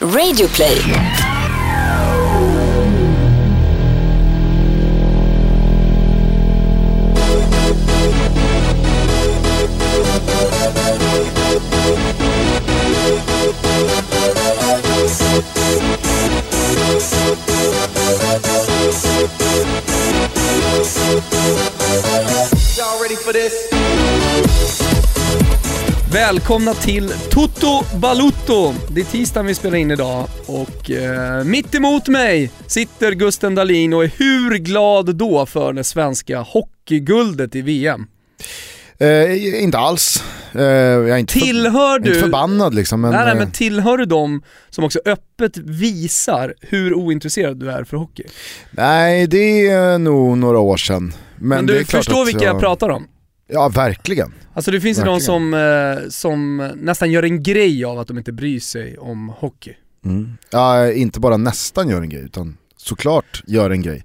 Radioplay. Välkomna till Toto Balutto. Det är tisdagen vi spelar in idag och eh, mitt emot mig sitter Gusten Dahlin och är hur glad då för det svenska hockeyguldet i VM? Eh, inte alls. Eh, jag är inte, Tillhör för, du... inte förbannad liksom. Men, nej, nej, eh, men tillhör du dem som också öppet visar hur ointresserad du är för hockey? nej, det är nog några år sedan. Men, Men, du förstår vilka jag pratar om? Ja, verkligen. Alltså det finns ju de som, eh, som nästan gör en grej av att de inte bryr sig om hockey. Ja, inte bara nästan gör en grej, utan såklart gör en grej.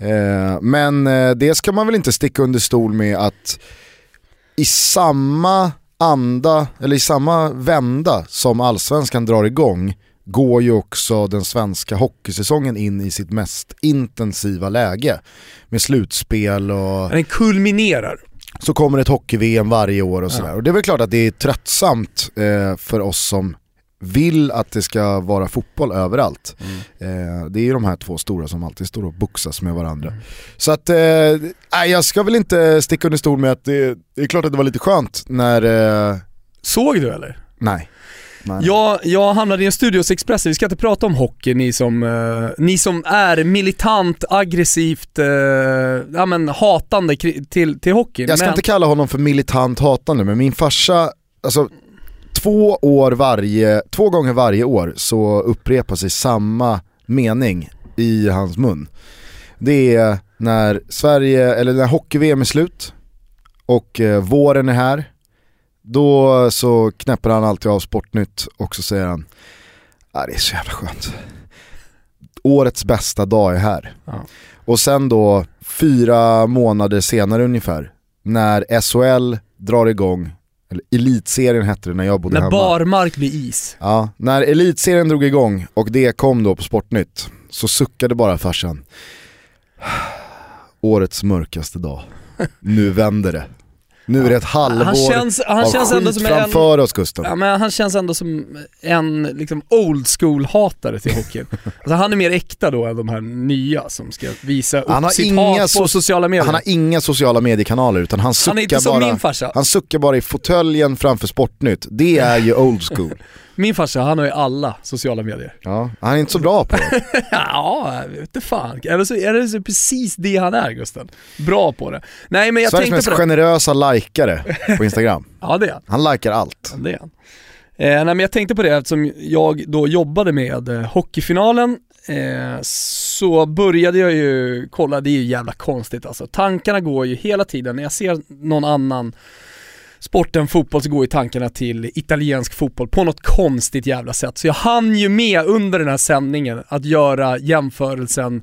Eh, men eh, det ska man väl inte sticka under stol med att i samma anda, eller i samma vända som allsvenskan drar igång, går ju också den svenska hockeysäsongen in i sitt mest intensiva läge. Med slutspel och Den kulminerar. Så kommer ett hockey-VM varje år och sådär. Och det är väl klart att det är tröttsamt eh, för oss som vill att det ska vara fotboll överallt. Eh, det är ju de här två stora som alltid står och boxas med varandra. Så att, eh, jag ska väl inte sticka under stol med att det, det är klart att det var lite skönt när, eh, Såg du eller? nej. Nej. Jag, jag hamnade i en Studios Express, vi ska inte prata om hockey ni som, eh, ni som är militant, aggressivt, eh, ja men hatande kri- till, till hockey. Jag ska men, inte kalla honom för militant hatande, men min farsa, alltså två, år varje, två gånger varje år så upprepar sig samma mening i hans mun. Det är när Sverige, eller när hockey-VM är slut och eh, våren är här, då så knäpper han alltid av Sportnytt och så säger han, ah, det är så jävla skönt. Årets bästa dag är här. Ja. Och sen då fyra månader senare ungefär, när SHL drar igång, eller elitserien hette det när jag bodde när hemma. barmark blir is. Ja, när elitserien drog igång och det kom då på Sportnytt så suckade bara farsan. Årets mörkaste dag. Nu vänder det. Nu är det ett halvår Han känns, han av känns ändå som en, framför oss Gusten. ja, men han känns ändå som en liksom old school-hatare till hockeyn. alltså han är mer äkta då än de här nya som ska visa upp Han har sitt inga hat på so- sociala medier. Han har inga sociala mediekanaler utan han Han suckar som bara. Han suckar bara i fåtöljen framför Sportnytt. Det är ju old school. Min farsa, han har ju alla sociala medier. Ja, han är inte så bra på det. Ja, inte fan. Eller så är det så precis det han är Gusten. Bra på det. Nej men jag Sveriges tänkte mest generösa likare på Instagram. Ja det är han. Han likar allt. Det är han. Eh, nej men jag tänkte på det eftersom jag då jobbade med eh, hockeyfinalen eh, så började jag ju kolla, det är ju jävla konstigt alltså. Tankarna går ju hela tiden, när jag ser någon annan sport än fotboll så går ju tankarna till italiensk fotboll på något konstigt jävla sätt. Så jag hann ju med under den här sändningen att göra jämförelsen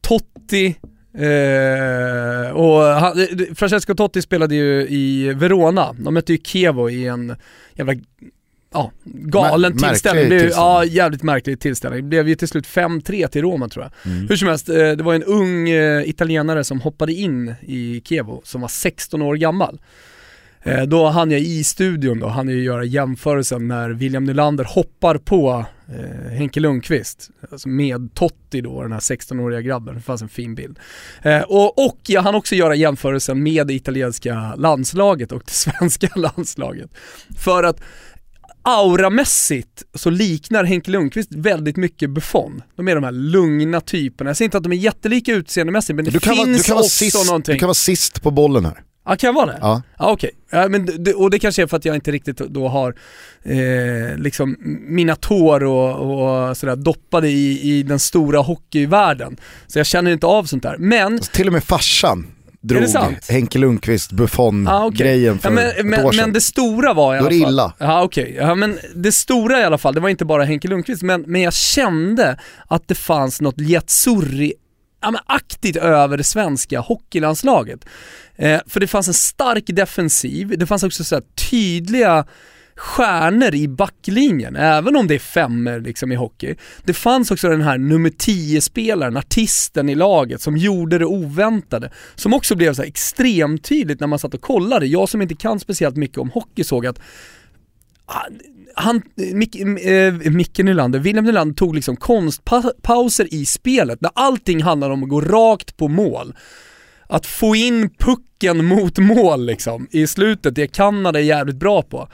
Totti Eh, och han, Francesco Totti spelade ju i Verona, de mötte ju Chievo i en jävla ja, galen Mär- tillställning. Blev, tillställning. Ja, jävligt märklig tillställning. Det blev ju till slut 5-3 till Roma tror jag. Mm. Hur som helst, eh, det var en ung eh, italienare som hoppade in i Chievo som var 16 år gammal. Eh, Då hann jag i studion då, hann jag göra jämförelsen när William Nylander hoppar på eh, Henke Lundqvist, alltså med Totti då, den här 16-åriga grabben, det fanns en fin bild. Eh, och, och jag hann också göra jämförelsen med det italienska landslaget och det svenska landslaget. För att auramässigt så liknar Henke Lundqvist väldigt mycket Buffon. De är de här lugna typerna. Jag säger inte att de är jättelika utseendemässigt men det Du kan, vara, finns du, också sist, någonting. du kan vara sist på bollen här. Ja, kan jag vara det? Ja. Ja, okej. Ja, men det, och det kanske är för att jag inte riktigt då har eh, liksom mina tår och, och sådär doppade i, i den stora hockeyvärlden. Så jag känner inte av sånt där. Men Alltså, till och med farsan drog? Henke Lundqvist Buffon-grejen Ah, för ja, men, ett år sedan. men det stora var i Då alla är det fall... illa. Ja okej, ja, men det stora i alla fall, det var inte bara Henke Lundqvist, men, men jag kände att det fanns något Liazzurri ja, men aktivt över det svenska hockeylandslaget. Eh, för det fanns en stark defensiv, det fanns också så här tydliga stjärnor i backlinjen, även om det är femmer liksom i hockey. Det fanns också den här nummer 10-spelaren, artisten i laget som gjorde det oväntade. Som också blev så extremt tydligt när man satt och kollade. Jag som inte kan speciellt mycket om hockey såg att ah, han, Mick, eh, äh, Micke Nylander, William Nylander tog liksom konstpauser i spelet där allting handlar om att gå rakt på mål. Att få in pucken mot mål liksom i slutet, det Kanada är jävligt bra på.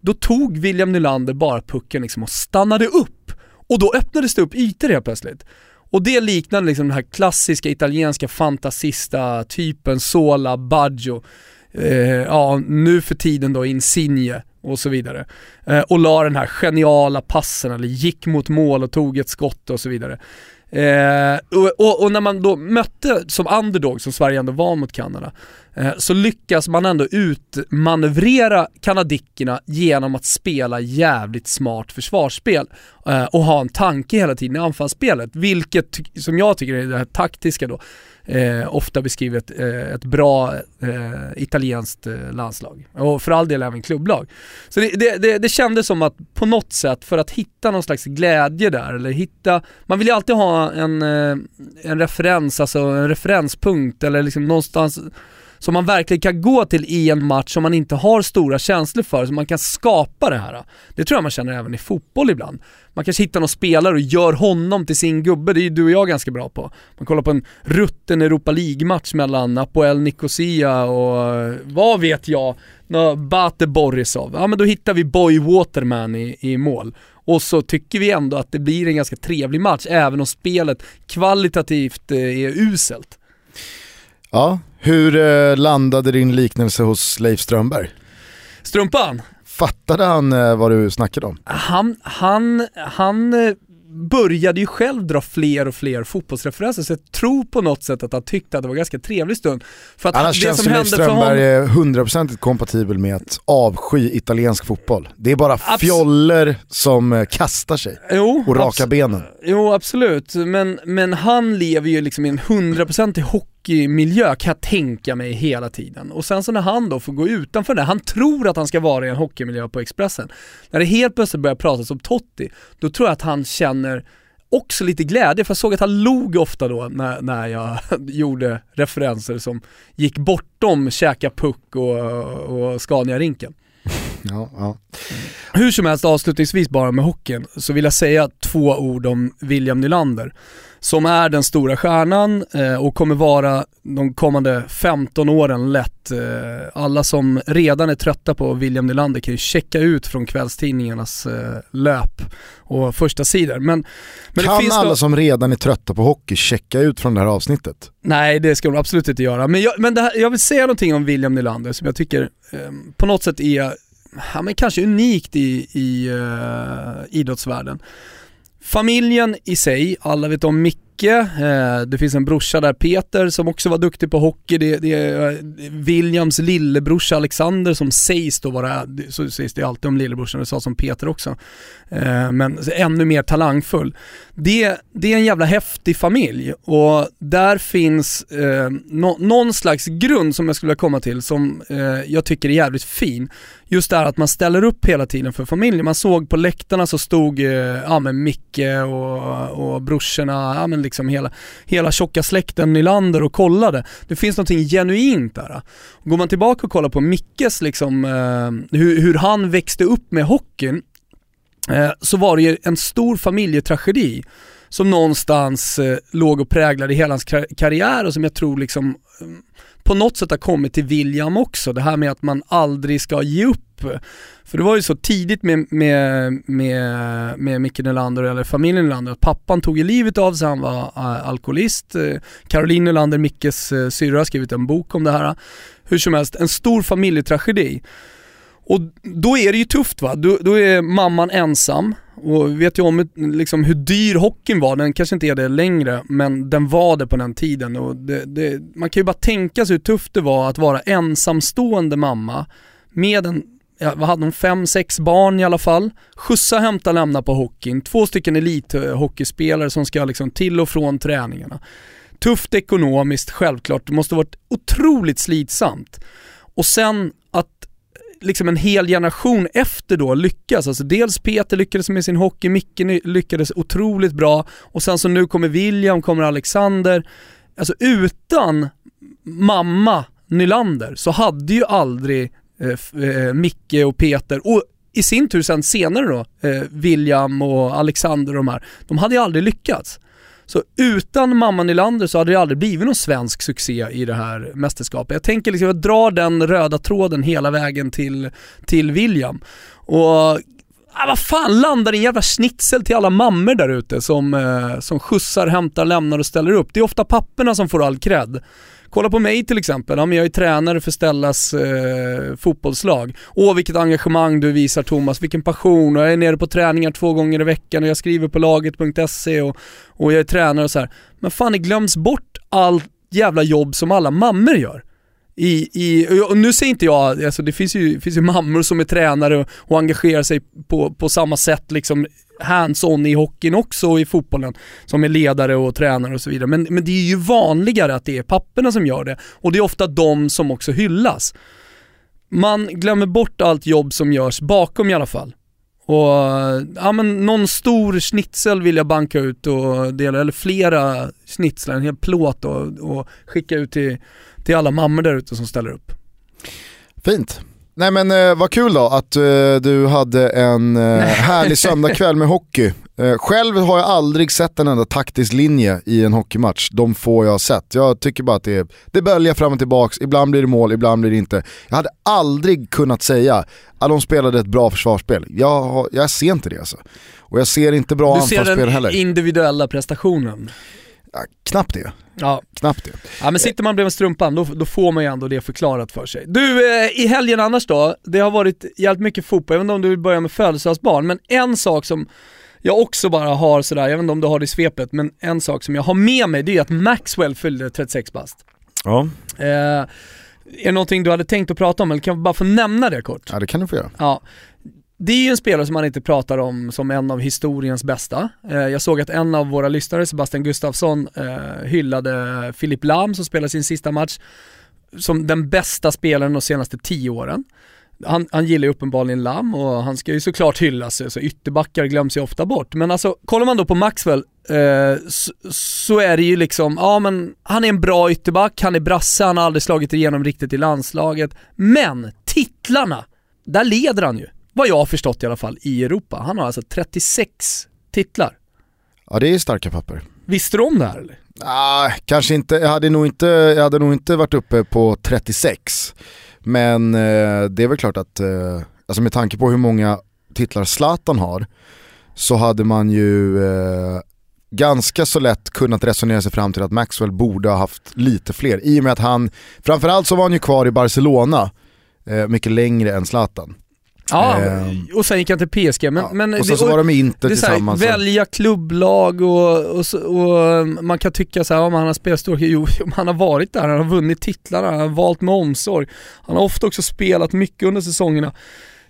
Då tog William Nylander bara pucken liksom och stannade upp. Och då öppnades det upp ytor helt plötsligt. Och det liknade liksom den här klassiska italienska fantasista typen Sola, Baggio, eh, ja nu för tiden då Insigne och så vidare. Eh, och la den här geniala passen eller gick mot mål och tog ett skott och så vidare. Eh, och, och, och, när man då mötte som underdog, som Sverige ändå var mot Kanada, eh, så lyckas man ändå utmanövrera kanadickerna genom att spela jävligt smart försvarsspel eh, och ha en tanke hela tiden i anfallsspelet, vilket som jag tycker är det här taktiska då, eh, ofta beskrivet eh, ett bra eh, italienskt eh, landslag. Och för all del även klubblag. Så det, det, det, det kändes som att på något sätt, för att hitta någon slags glädje där, eller hitta, man vill ju alltid ha en, eh, en referens, alltså en referenspunkt eller liksom någonstans som man verkligen kan gå till i en match som man inte har stora känslor för, så man kan skapa det här. Det tror jag man känner även i fotboll ibland. Man kanske hittar någon spelare och gör honom till sin gubbe, det är ju du och jag ganska bra på. Man kollar på en rutten Europa League-match mellan Apoel Nicosia och vad vet jag, Bate Borisov. Ja men då hittar vi Boy Waterman i, i mål. Och så tycker vi ändå att det blir en ganska trevlig match, även om spelet kvalitativt eh, är uselt. Ja, hur eh, landade din liknelse hos Leif Strömberg? Strumpan? Fattade han eh, vad du snackade om? Han, han, han eh, började ju själv dra fler och fler fotbollsreferenser så jag tror på något sätt att han tyckte att det var en ganska trevlig stund. För att Annars det känns som Leif Strömberg honom... hundraprocentigt kompatibel med att avsky italiensk fotboll. Det är bara Abs fjoller som eh, kastar sig jo, och rakar benen. Jo absolut, men, men han lever ju liksom i en hundraprocentig hockeymiljö kan jag tänka mig hela tiden. Och sen så när han då får gå utanför det, han tror att han ska vara i en hockeymiljö på Expressen. När det helt plötsligt börjar pratas om Totti, då tror jag att han känner också lite glädje, för jag såg att han log ofta då när, när jag gjorde referenser som gick bortom käka puck och, och Scania-rinken. Ja, ja. Hur som helst avslutningsvis bara med hockeyn, så vill jag säga två ord om William Nylander som är den stora stjärnan eh, och kommer vara de kommande 15 åren lätt. Eh, alla som redan är trötta på William Nylander kan ju checka ut från kvällstidningarnas eh, löp och första sidor. Men, men kan alla då... som redan är trötta på hockey checka ut från det här avsnittet? Nej det ska de absolut inte göra. Men, jag, men här, jag vill säga någonting om William Nylander som jag tycker eh, på något sätt är ja, men kanske unikt i, i uh, idrottsvärlden. Familjen i sig, alla vet om Micke, eh, det finns en brorsa där, Peter, som också var duktig på hockey. Det, det är eh, Williams lillebrorsa Alexander som sägs då vara, så sägs det alltid om lillebrorsan, det sa som Peter också. Eh, men ännu mer talangfull. Det, det är en jävla häftig familj och där finns eh, no, någon slags grund som jag skulle vilja komma till som eh, jag tycker är jävligt fin just det här att man ställer upp hela tiden för familjen. Man såg på läktarna så stod eh, ja, men Micke och, och brorsorna, ja, men liksom hela, hela tjocka släkten Nylander och kollade. Det finns någonting genuint där. Går man tillbaka och kollar på Mickes liksom, eh, hur, hur han växte upp med hockeyn, eh, så var det ju en stor familjetragedi som någonstans eh, låg och präglade hela hans kar karriär och som jag tror liksom mm, på något sätt har kommit till William också. Det här med att man aldrig ska ge upp. För det var ju så tidigt med, med, med, med Micke Nylander, eller familjen Nylander, att pappan tog ju livet av sig, han var eh, alkoholist. Eh, Caroline Nylander, Mickes eh, syrra, har skrivit en bok om det här. Hur som helst, en stor familjetragedi. Och då är det ju tufft va, då, då är mamman ensam och vet ju om liksom, hur dyr hockeyn var, den kanske inte är det längre, men den var det på den tiden. Och det, det, man kan ju bara tänka sig hur tufft det var att vara ensamstående mamma med en ja, vad hade hon, fem, sex barn i alla fall. Skjutsa, hämta, lämna på hockeyn. Två stycken elithockeyspelare som ska liksom till och från träningarna. Tufft ekonomiskt, självklart. Det måste varit otroligt slitsamt. Och sen att liksom en hel generation efter då lyckas. Alltså dels Peter lyckades med sin hockey, Micke lyckades otroligt bra och sen så nu kommer William, kommer Alexander. Alltså utan mamma Nylander så hade ju aldrig eh, eh, Micke och Peter och i sin tur sen senare då, eh, William och Alexander och de här, de hade ju aldrig lyckats. Så utan mamma Nylander så hade det aldrig blivit någon svensk succé i det här mästerskapet. Jag tänker liksom, jag drar den röda tråden hela vägen till, till William. Och Ah, vad fan, landar en jävla schnitzel till alla mammor där ute som, eh, som skjutsar, hämtar, lämnar och ställer upp. Det är ofta papperna som får all cred. Kolla på mig till exempel, ja, men jag är tränare för Stellas eh, fotbollslag. Åh vilket engagemang du visar Thomas, vilken passion och jag är nere på träningar två gånger i veckan och jag skriver på laget.se och, och jag är tränare och så här. Men fan det glöms bort allt jävla jobb som alla mammor gör. I, i, och nu säger inte jag, alltså det finns ju, finns ju mammor som är tränare och, och engagerar sig på, på samma sätt liksom hands-on i hockeyn också och i fotbollen som är ledare och tränare och så vidare. Men, men det är ju vanligare att det är papperna som gör det och det är ofta de som också hyllas. Man glömmer bort allt jobb som görs bakom i alla fall. Och ja men någon stor schnitzel vill jag banka ut och dela, eller flera schnitzlar, en hel plåt och, och skicka ut till, till alla mammor där ute som ställer upp. Fint. Nej men eh, vad kul då att eh, du hade en eh, härlig söndagkväll med hockey. Eh, själv har jag aldrig sett en enda taktisk linje i en hockeymatch, de få jag har sett. Jag tycker bara att det, det böljar fram och tillbaks, ibland blir det mål, ibland blir det inte. Jag hade aldrig kunnat säga att de spelade ett bra försvarsspel. Jag, jag ser inte det alltså. Och jag ser inte bra anfallsspel heller. Du ser den individuella prestationen? Ja, knappt det. Ja. Knappt det. Ja men sitter man bredvid strumpan då, då får man ju ändå det förklarat för sig. Du, eh, i helgen annars då, det har varit jävligt mycket fotboll, inte om du vill börja med födelsedagsbarn, men en sak som jag också bara har sådär, jag vet inte om du har det i svepet, men en sak som jag har med mig det är att Maxwell fyllde 36 bast. Ja. Eh, är det någonting du hade tänkt att prata om eller kan jag bara få nämna det kort? Ja det kan du få göra. Ja det är ju en spelare som man inte pratar om som en av historiens bästa. Eh, jag såg att en av våra lyssnare, Sebastian Gustafsson, eh, hyllade Filip Lam som spelade sin sista match som den bästa spelaren de senaste tio åren. Han, han gillar ju uppenbarligen Lam och han ska ju såklart hyllas, så ytterbackar glöms ju ofta bort. Men alltså, kollar man då på Maxwell eh, så, så, är det ju liksom, ja men han är en bra ytterback, han är brasse, han har aldrig slagit igenom riktigt i landslaget. Men titlarna, där leder han ju vad jag har förstått i alla fall, i Europa. Han har alltså 36 titlar. Ja det är starka papper. Visste du om det här eller? Ah, kanske inte, jag hade, nog inte, jag hade nog inte varit uppe på 36. Men eh, det är väl klart att, eh, alltså med tanke på hur många titlar Zlatan har, så hade man ju eh, ganska så lätt kunnat resonera sig fram till att Maxwell borde ha haft lite fler. I och med att han, framförallt så var han ju kvar i Barcelona eh, mycket längre än Zlatan. Ja, ehm. och sen gick han till PSG. Men, ja. men och sen så var de inte det tillsammans. Här, välja klubblag och, och, och, man kan tycka så här, om han har spelat stor, jo, han har varit där, han har vunnit titlarna, han har valt med omsorg. Han har ofta också spelat mycket under säsongerna.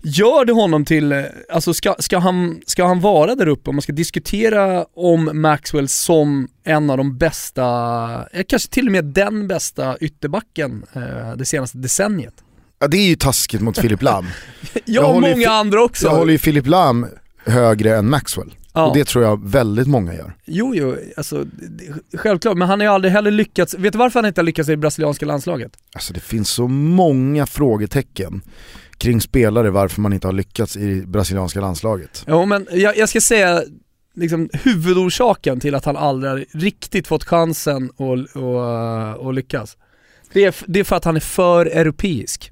Gör det honom till, alltså ska, ska, han, ska han vara där uppe, om man ska diskutera om Maxwell som en av de bästa, kanske till och med den bästa ytterbacken eh, det senaste decenniet? Ja det är ju taskigt mot Filip Lam. ja, och många andra också. Jag håller ju Filip Lam högre än Maxwell. Ja. Och det tror jag väldigt många gör. Jo, jo, alltså självklart, men han har ju aldrig heller lyckats, vet du varför han inte har lyckats i det brasilianska landslaget? Alltså det finns så många frågetecken kring spelare varför man inte har lyckats i brasilianska landslaget. Jo men jag, jag ska säga liksom, huvudorsaken till att han aldrig riktigt fått chansen att lyckas. Det är, det är för att han är för europeisk.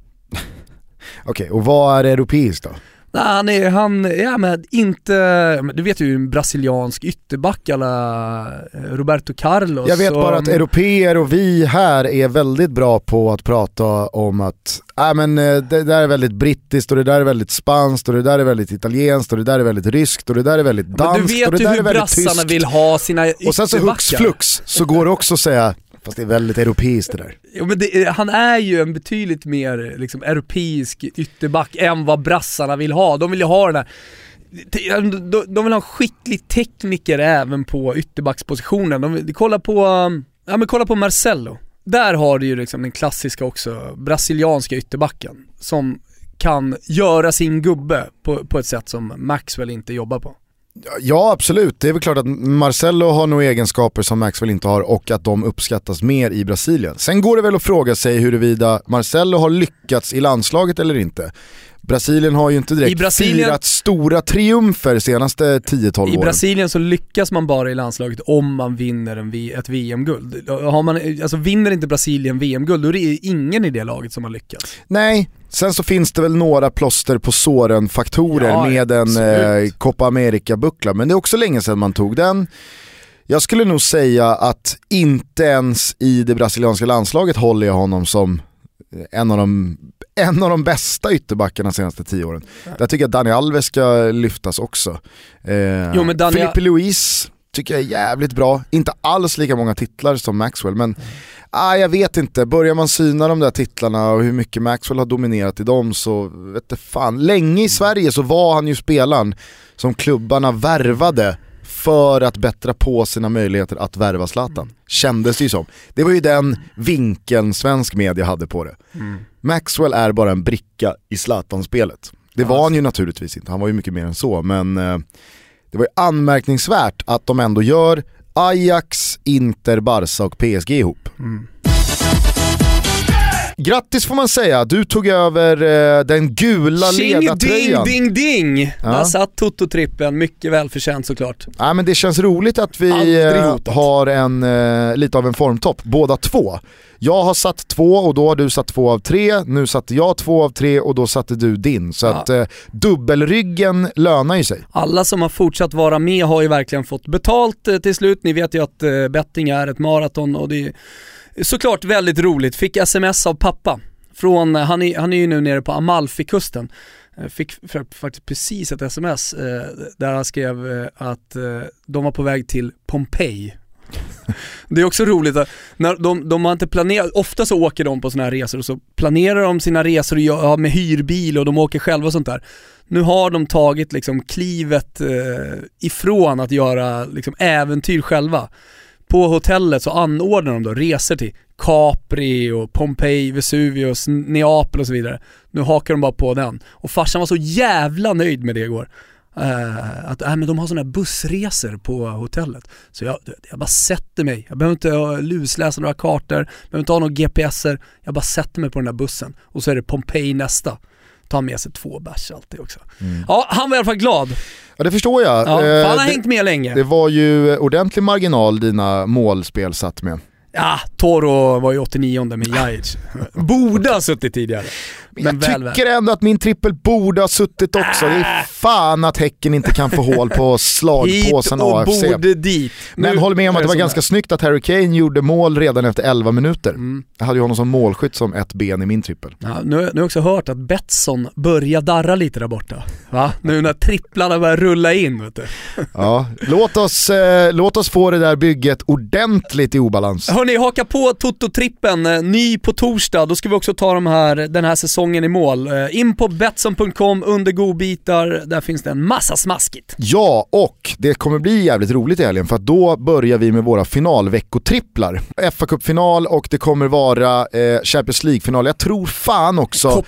Okej, okay, och vad är europeiskt då? Nej, han är, han, ja men inte, du vet ju en brasiliansk ytterback alla eh, Roberto Carlos. Jag vet bara att europeer och vi här är väldigt bra på att prata om att äh, men, eh, det där är väldigt brittiskt och det där är väldigt spanskt och det där är väldigt italienskt och det där är väldigt ryskt och det där är väldigt danskt och det där är väldigt tyskt. Du vet ju hur brassarna vill ha sina ytterbackar. Och sen så hux flux så går det också att säga Fast det är väldigt europeiskt det där. Jo men det, eh, han är ju en betydligt mer liksom, europeisk ytterback än vad brassarna vill ha. De vill ju ha den här de vill ha en skicklig tekniker även på ytterbackspositionen. De vill, kolla på, um, ja men kolla på Marcello. Där har du ju liksom den klassiska också, brasilianska ytterbacken som kan göra sin gubbe på, på ett sätt som Maxwell inte jobbar på. Ja absolut, det är väl klart att Marcelo har nog egenskaper som Maxwell inte har och att de uppskattas mer i Brasilien. Sen går det väl att fråga sig huruvida Marcelo har lyckats i landslaget eller inte. Brasilien har ju inte direkt Brasilien, firat stora triumfer senaste 10-12 åren. I Brasilien så lyckas man bara i landslaget om man vinner en, ett VM-guld. alltså vinner inte Brasilien VM-guld då är det ingen i det laget som har lyckats. Nej, sen så finns det väl några plåster på såren-faktorer ja, med en eh, Copa America-buckla, men det är också länge sedan man tog den. Jag skulle nog säga att inte ens i det brasilianska landslaget håller jag honom som en av de, en av de bästa ytterbackarna de senaste tio åren. Ja. Där tycker jag Dani Alves ska lyftas också. Eh, jo, men Dani... Filipe Luis tycker jag är jävligt bra, inte alls lika många titlar som Maxwell men mm. Ah, jag vet inte, börjar man syna de där titlarna och hur mycket Maxwell har dominerat i dem så vet fan. Länge i Sverige så var han ju spelaren som klubbarna värvade för att bättra på sina möjligheter att värva Zlatan. Kändes det ju som. Det var ju den vinkeln svensk media hade på det. Mm. Maxwell är bara en bricka i Zlatan-spelet. Det var han ju naturligtvis inte, han var ju mycket mer än så, men eh, det var ju anmärkningsvärt att de ändå gör Ajax, Inter, Barca och PSG ihop. Mm. Grattis får man säga, du tog över eh, den gula Tjing, ledartröjan. Ding, ding, ding! Ja. Där satt Toto-trippen, mycket välförtjänt såklart. Ja, men det känns roligt att vi eh, har en, eh, lite av en formtopp, båda två. Jag har satt två och då har du satt två av tre, nu satte jag två av tre och då satte du din. Så ja. att eh, dubbelryggen lönar ju sig. Alla som har fortsatt vara med har ju verkligen fått betalt eh, till slut. Ni vet ju att eh, betting är ett maraton och det är såklart väldigt roligt. Fick sms av pappa. Från, han, är, han är ju nu nere på Amalfikusten. Eh, fick faktiskt precis ett sms eh, där han skrev eh, att eh, de var på väg till Pompeji. Det är också roligt att när de, de har inte planerat, ofta så åker de på sådana här resor och så planerar de sina resor med hyrbil och de åker själva och sånt där. Nu har de tagit liksom klivet eh, ifrån att göra liksom äventyr själva på hotellet så anordnar de då resor till Capri och Pompeji, Vesuvius, Neapel och så vidare. Nu hakar de bara på den. Och farsan var så jävla nöjd med det igår. Uh, att äh, men de har sådana här bussresor på hotellet. Så jag, jag bara sätter mig, jag behöver inte lusläsa några kartor, behöver inte ha några GPSer, jag bara sätter mig på den där bussen och så är det Pompeji nästa. Tar med sig två bärs alltid också. Mm. Ja, han var i alla fall glad. Ja det förstår jag. Ja, eh, han har det, hängt med länge. Det var ju ordentlig marginal dina målspel satt med. Ja, Toro var ju 89 med Jajic. Borde ha suttit tidigare. Men jag väl, tycker väl. ändå att min trippel borde ha suttit också. Det är äh. fan att Häcken inte kan få hål på slagpåsen AFC. Men nu håll med om att det var ganska där. snyggt att Harry Kane gjorde mål redan efter 11 minuter. Mm. Jag hade ju honom som målskytt som ett ben i min trippel. Ja, nu, nu har jag också hört att Betsson börjar darra lite där borta. Va? Nu när tripplarna börjar rulla in vet du. Ja, låt oss, eh, låt oss få det där bygget ordentligt i obalans. Hörni, haka på Toto-trippen, eh, ny på torsdag. Då ska vi också ta de här, den här säsongen i mål. Eh, in på Betsson.com under godbitar, där finns det en massa smaskigt. Ja, och det kommer bli jävligt roligt i helgen för att då börjar vi med våra finalveckotripplar. fa Cup-final och det kommer vara eh, Champions League-final. Jag tror fan också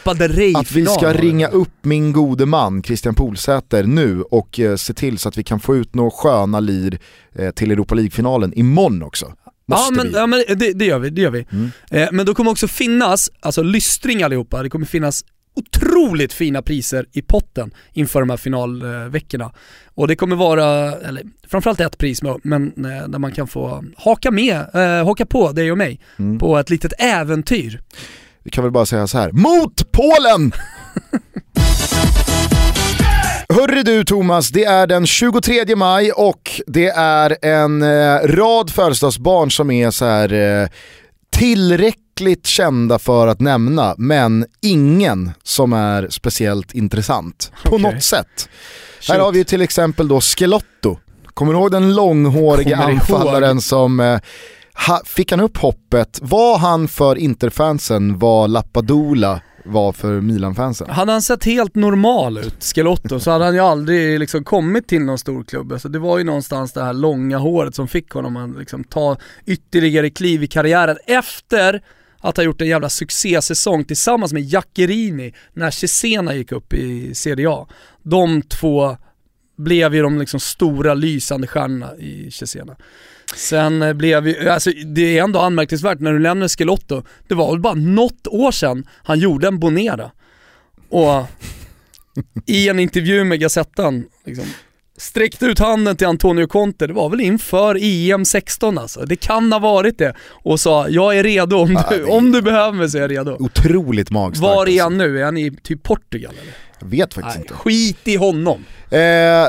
att vi ska ringa upp min gode man Christian Polsäter nu och eh, se till så att vi kan få ut några sköna lir eh, till Europa League-finalen imorgon också. Måste ja men, vi. ja, men det, det, gör vi, det gör vi. Mm. Eh, men då kommer också finnas, alltså lystring allihopa, det kommer finnas otroligt fina priser i potten inför de här finalveckorna. Och det kommer vara, eller framförallt ett pris men eh, där man kan få haka med, eh, haka på dig och mig mm. på ett litet äventyr. Vi kan väl bara säga så här, mot Polen! Hörru du Thomas, det är den 23 maj och det är en eh, rad födelsedagsbarn som är så här eh, tillräckligt kända för att nämna, men ingen som är speciellt intressant på okay. något sätt. Shoot. Här har vi till exempel då Skelotto. Kommer du ihåg den långhårige anfallaren som eh, ha, fick han upp hoppet? Var han för Interfansen vad Lappadula var för Milan-fansen. Hade han sett helt normal ut, Skelotto, så hade han ju aldrig liksom kommit till någon stor klubb. Alltså det var ju någonstans det här långa håret som fick honom att liksom ta ytterligare kliv i karriären efter att ha gjort en jävla succésäsong tillsammans med Jackerini när Cesena gick upp i Serie A. De två blev ju de liksom stora lysande stjärnorna i Cesena. Sen eh, blev ju, alltså det är ändå anmärkningsvärt när du lämnar Skelotto, det var väl bara något år sedan han gjorde en Bonera. Och i en intervju med Gazettan, liksom, sträckte ut handen till Antonio Conte, det var väl inför EM 16 alltså. Det kan ha varit det. Och sa, jag är redo om du, Ja, om du behöver mig så är jag redo. Otroligt magstarkt. Var är alltså. han nu? Är han i typ Portugal eller? Jag vet faktiskt Nej, inte. skit i honom. Eh,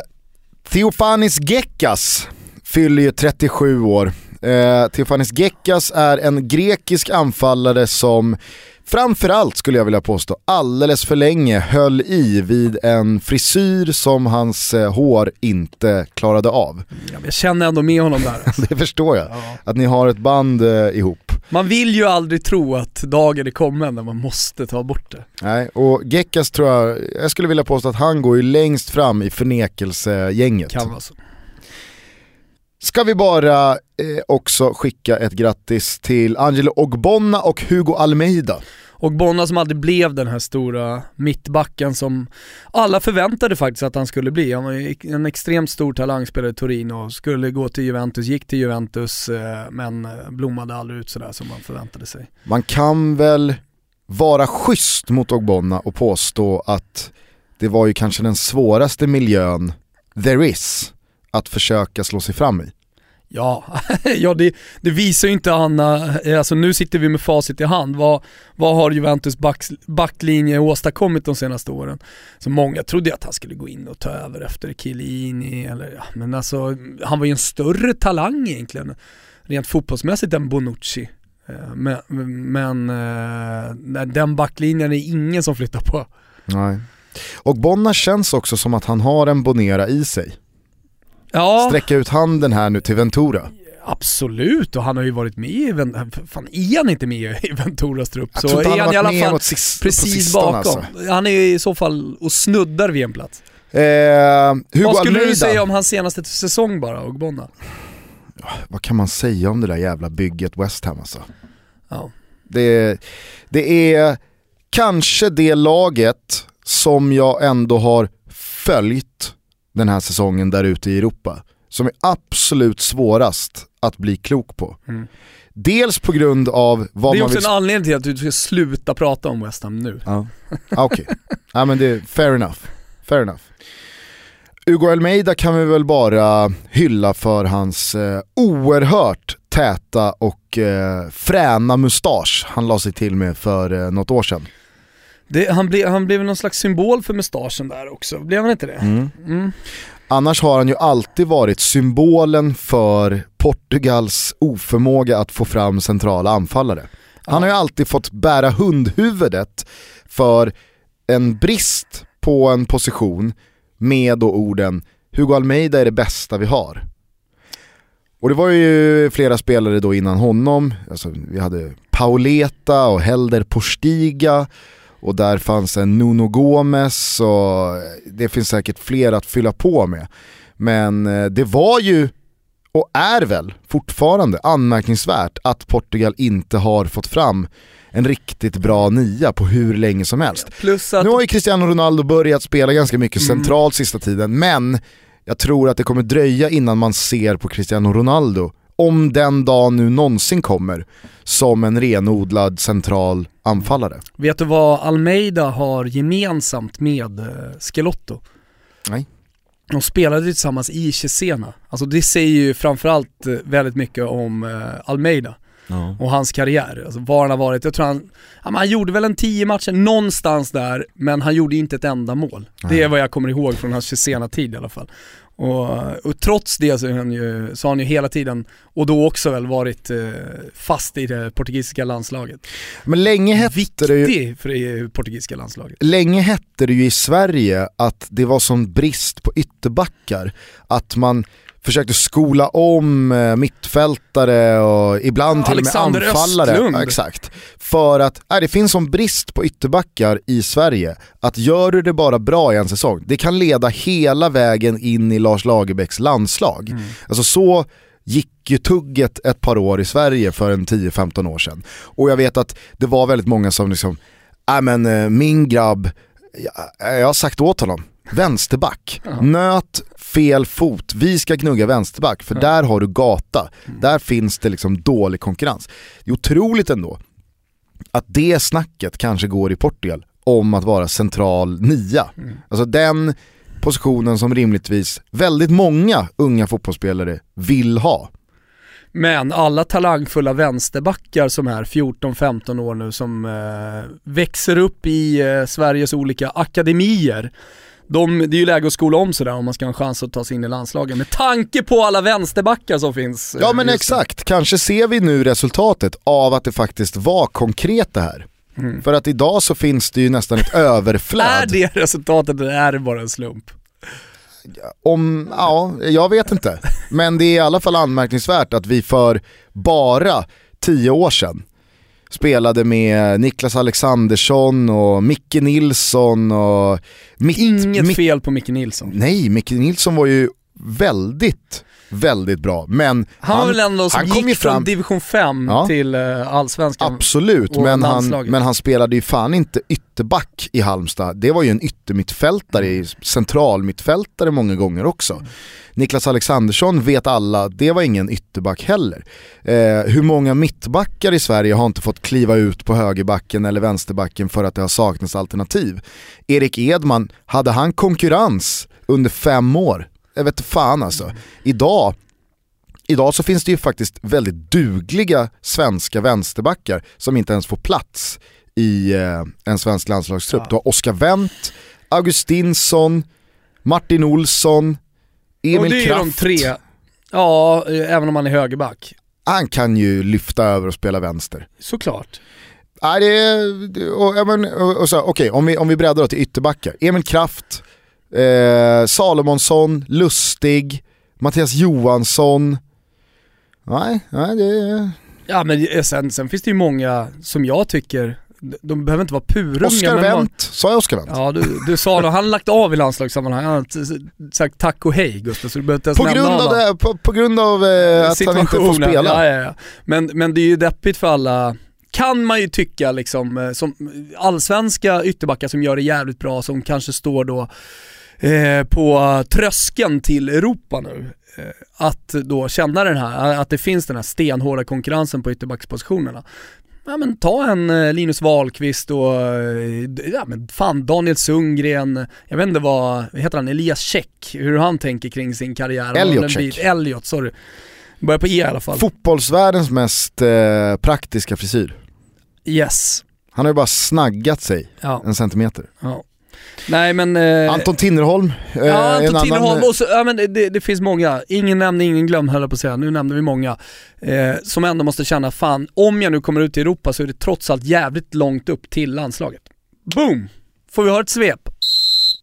Theofanis Gekas fyller ju 37 år. Eh, Theofanis Gekas är en grekisk anfallare som framförallt skulle jag vilja påstå alldeles för länge höll i vid en frisyr som hans eh, hår inte klarade av. Ja, jag känner ändå med honom där. Alltså. Det förstår jag. Ja. Att ni har ett band eh, ihop. Man vill ju aldrig tro att dagen är kommen när man måste ta bort det. Nej, och Gekas tror jag, jag skulle vilja påstå att han går ju längst fram i förnekelsegänget. Kan vara så. Ska vi bara eh, också skicka ett grattis till Angelo Ogbonna och Hugo Almeida. Och Bonna som aldrig blev den här stora mittbacken som alla förväntade faktiskt att han skulle bli. Han var en extremt stor talangspelare i Torino, skulle gå till Juventus, gick till Juventus eh, men eh, blommade aldrig ut sådär som man förväntade sig. Man kan väl vara schysst mot Ogbonna och påstå att det var ju kanske den svåraste miljön there is att försöka slå sig fram i. Ja, ja det, det visar ju inte Anna, eh, alltså nu sitter vi med facit i hand. Vad, vad har Juventus back, backlinje åstadkommit de senaste åren? Så många trodde ju att han skulle gå in och ta över efter Chiellini eller ja, men alltså han var ju en större talang egentligen rent fotbollsmässigt än Bonucci. Eh, Men, men eh, den backlinjen är ingen som flyttar på. Nej. Ogbonna känns också som att han har en Bonera i sig. Ja, Sträcka ut handen här nu till Ventura. absolut och han har ju varit med i, fan är han inte med i Venturas trupp så är han han i alla fall mot sis- på precis bakom. alltså. Han är i så fall och snuddar vid en plats. Eh, Hugo Vad skulle Almeida. du säga om hans senaste säsong bara, Ogbonna? Vad kan man säga om det där jävla bygget West Ham alltså? Ja. Det, det är kanske det laget som jag ändå har följt den här säsongen där ute i Europa. Som är absolut svårast att bli klok på. Mm. Dels på grund av vad Det är också vill... en anledning till att du ska sluta prata om West Ham nu. Ja, ah, okej. ja men det är fair enough. Fair enough. Hugo Almeida kan vi väl bara hylla för hans eh, oerhört täta och eh, fräna mustasch han la sig till med för eh, något år sedan. Det, han, ble, han blev någon slags symbol för mustaschen där också, blev han inte det? Mm. Annars har han ju alltid varit symbolen för Portugals oförmåga att få fram centrala anfallare. Han har ju alltid fått bära hundhuvudet för en brist på en position med då orden Hugo Almeida är det bästa vi har. Och det var ju flera spelare då innan honom, alltså vi hade Pauleta och Helder Postiga och där fanns en Nuno Gomes och det finns säkert fler att fylla på med. Men eh, det var ju, och är väl fortfarande anmärkningsvärt att Portugal inte har fått fram en riktigt bra nia på hur länge som helst. Plus att, Nu har ju Cristiano Ronaldo börjat spela ganska mycket Mm. centralt sista tiden, men jag tror att det kommer dröja innan man ser på Cristiano Ronaldo, om den dag nu någonsin kommer, som en renodlad central anfallare. vet du vad Almeida har gemensamt med eh, Skelotto? Nej. De spelade ju tillsammans i Cesena. Alltså det säger ju framförallt eh, väldigt mycket om eh, Almeida och hans karriär. Alltså var han har varit. Jag tror han, ja, han gjorde väl en tio matcher någonstans där, men han gjorde inte ett enda mål. Det är vad jag kommer ihåg från hans sena tid i alla fall. Och, och trots det så, han ju, så har han ju hela tiden, och då också väl varit eh, fast i det portugisiska landslaget. Men länge hette det ju Viktig för det portugisiska landslaget. Länge hette det ju i Sverige att det var sån brist på ytterbackar att man försökte skola om eh, mittfältare och ibland till och med Alexander anfallare. Östlund. Ja, exakt. För att nej, det finns sån brist på ytterbackar i Sverige att gör du det bara bra i en säsong, det kan leda hela vägen in i Lars Lagerbäcks landslag. Mm. Alltså så gick ju tugget ett par år i Sverige för en 10-15 år sedan. Och jag vet att det var väldigt många som liksom, nej men eh, min grabb, jag, jag har sagt åt honom, vänsterback, Ja. nöt fel fot, vi ska gnugga vänsterback för Ja. där har du gata, Mm. där finns det liksom dålig konkurrens. Det är otroligt ändå att det snacket kanske går i Portugal om att vara central nia. Mm. Alltså den positionen som rimligtvis väldigt många unga fotbollsspelare vill ha. Men alla talangfulla vänsterbackar som är 14-15 år nu som eh, växer upp i eh, Sveriges olika akademier. De, det är ju läge att skola om sådär om man ska ha en chans att ta sig in i landslagen med tanke på alla vänsterbackar som finns. eh, Ja men exakt, kanske ser vi nu resultatet av att det faktiskt var konkret det här. Mm. För att idag så finns det ju nästan ett Är överflöd. det resultatet eller är det bara en slump? Om, ja, jag vet inte. Men det är i alla fall anmärkningsvärt att vi för bara tio år sedan spelade med Niklas Alexandersson och Micke Nilsson och mitt, Inget mitt, fel på Micke Nilsson. Nej, Micke Nilsson var ju väldigt, väldigt bra. Men Han var väl ändå som han kom gick ju från fram- division 5 Ja. till uh, allsvenskan. Absolut, men han, landslaget. men han spelade ju fan inte ytterback i Halmstad. Det var ju en yttermittfältare, centralmittfältare många gånger också. Niklas Alexandersson vet alla, det var ingen ytterback heller. Eh, hur många mittbackar i Sverige har inte fått kliva ut på högerbacken eller vänsterbacken för att det har saknats alternativ? Erik Edman, hade han konkurrens under fem år? Jag vet fan alltså. Idag Idag så finns det ju faktiskt väldigt dugliga svenska vänsterbackar som inte ens får plats i eh, en svensk landslagstrupp. Ja. Du har Oskar Wendt, Augustinsson, Martin Olsson, och Emil det är ju de Kraft. tre. Ja, även om man är högerback. Han kan ju lyfta över och spela vänster. Såklart. Nej, det är, och, men, och, och så, okej, om, vi, om vi breddar till ytterbackar. Emil Kraft, eh, Salomonsson, Lustig, Mattias Johansson. Nej, nej det är... Ja men eh, sen, sen finns det ju många som jag tycker, de- behöver inte vara purunga Oskar men man- Wendt, sa jag Oskar Wendt? Ja du, du sa det, han har lagt av i landslagssammanhang, han har sagt tack och hej Gustav så du behöver inte ens På grund av, det, på, på grund av eh, att han inte får spela. Ja, ja, ja. Men, men det är ju deppigt för alla, kan man ju tycka liksom, eh, som allsvenska ytterbackar som gör det jävligt bra, som kanske står då eh, på tröskeln till Europa nu. Eh, att då känna den här, att det finns den här stenhårda konkurrensen på ytterbackspositionerna. Ja men ta en eh, Linus Wahlqvist och, eh, ja men fan Daniel Sundgren, jag vet inte vad, heter han, Elias Käck, hur han tänker kring sin karriär. Elliot bit- Elliot, sorry. Börjar på E i alla fall. Fotbollsvärldens mest eh, praktiska frisyr. yes. Han har ju bara snaggat sig Ja, en centimeter. ja. Nej men... Eh, Anton Tinnerholm, eh, Ja, en Anton annan... Tinnerholm och så, ja men det, det, finns många, ingen nämnd, ingen glömd höll jag på att säga, nu nämnde vi många. Eh, som ändå måste känna, fan om jag nu kommer ut i Europa så är det trots allt jävligt långt upp till landslaget. Boom! Får vi ha ett svep?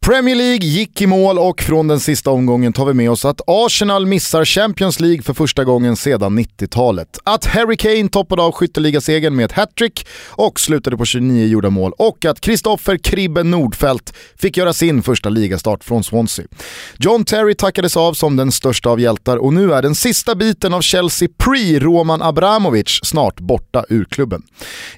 Premier League gick i mål och från den sista omgången tar vi med oss att Arsenal missar Champions League för första gången sedan 90-talet. Att Harry Kane toppade av skytteligasegern med ett hattrick och slutade på 29 gjorda mål och att Kristoffer Kribben Nordfeldt fick göra sin första ligastart från Swansea. John Terry tackades av som den största av hjältar och nu är den sista biten av Chelsea pre-Roman Abramovic snart borta ur klubben.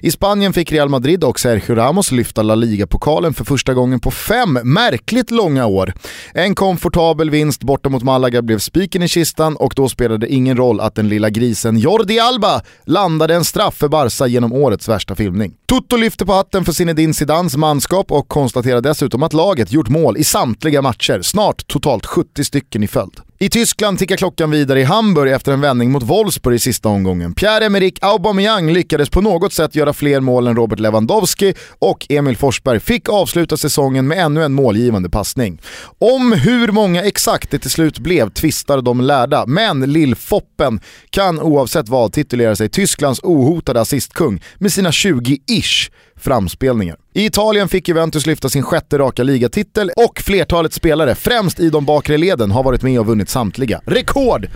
I Spanien fick Real Madrid och Sergio Ramos lyfta La Liga-pokalen för första gången på fem verkligt långa år. En komfortabel vinst borta mot Malaga blev spiken i kistan och då spelade det ingen roll att den lilla grisen Jordi Alba landade en straff för Barca genom årets värsta filmning. Toto lyfte på hatten för Zinedine Zidans manskap och konstaterar dessutom att laget gjort mål i samtliga matcher, snart totalt 70 stycken i följd. I Tyskland tickar klockan vidare i Hamburg efter en vändning mot Wolfsburg i sista omgången. Pierre-Emerick Aubameyang lyckades på något sätt göra fler mål än Robert Lewandowski och Emil Forsberg fick avsluta säsongen med ännu en målgivande passning. Om hur många exakt det till slut blev tvistar de lärda, men Lill-Foppen kan oavsett vad titulera sig Tysklands ohotade assistkung med sina 20-ish framspelningar. I Italien fick Juventus lyfta sin sjätte raka ligatitel och flertalet spelare, främst i de bakre leden, har varit med och vunnit samtliga. Rekord!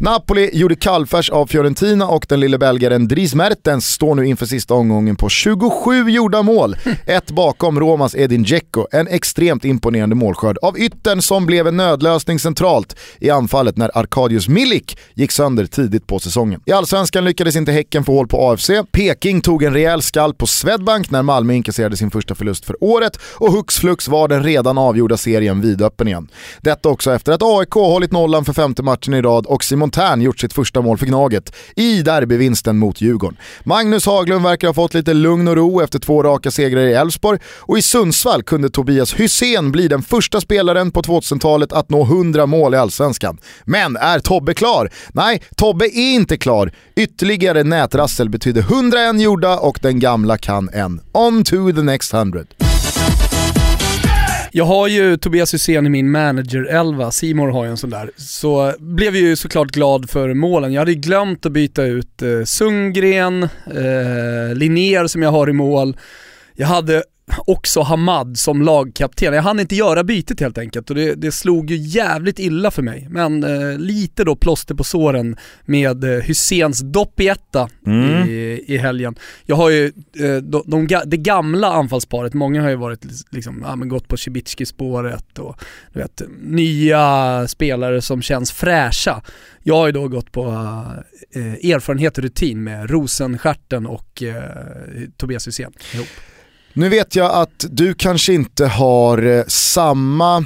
Napoli gjorde kallfärs av Fiorentina och den lille belgaren Dries Mertens står nu inför sista omgången på 27 gjorda mål. Ett bakom Romas Edin Dzeko, en extremt imponerande målskörd av yttern som blev en nödlösning centralt i anfallet när Arkadius Milik gick sönder tidigt på säsongen. I Allsvenskan lyckades inte Häcken få hål på AFC, Peking tog en rejäl skall på Swedbank när Malmö inkasserade sin första förlust för året och hux flux var den redan avgjorda serien vidöppen igen. Detta också efter att AIK hållit nollan för femte matchen i rad och Simon Tern gjort sitt första mål för Gnaget i derbyvinsten mot Djurgården. Magnus Haglund verkar ha fått lite lugn och ro efter två raka segrar i Elfsborg och i Sundsvall kunde Tobias Hysén bli den första spelaren på 2000-talet att nå 100 mål i Allsvenskan. Men är Tobbe klar? Nej, Tobbe är inte klar. Ytterligare nätrassel betyder 101 gjorda och den gamla kan en. On to the next 100. Jag har ju Tobias Hysén i min manager-elva, Simor har ju en sån där. Så blev ju såklart glad för målen. Jag hade ju glömt att byta ut eh, Sundgren, eh, Linnér som jag har i mål. Jag hade också Hamad som lagkapten. Jag hann inte göra bytet helt enkelt och det, det slog ju jävligt illa för mig. Men eh, lite då plåster på såren med eh, Hyséns doppietta mm. i, i helgen. Jag har ju eh, de, de, det gamla anfallsparet, många har ju varit liksom, ja, men gått på Cibicki-spåret och du vet, nya spelare som känns fräscha. Jag har ju då gått på eh, erfarenhet och rutin med Rosenstjärten och eh, Tobias Hysén ihop. Nu vet jag att du kanske inte har eh, samma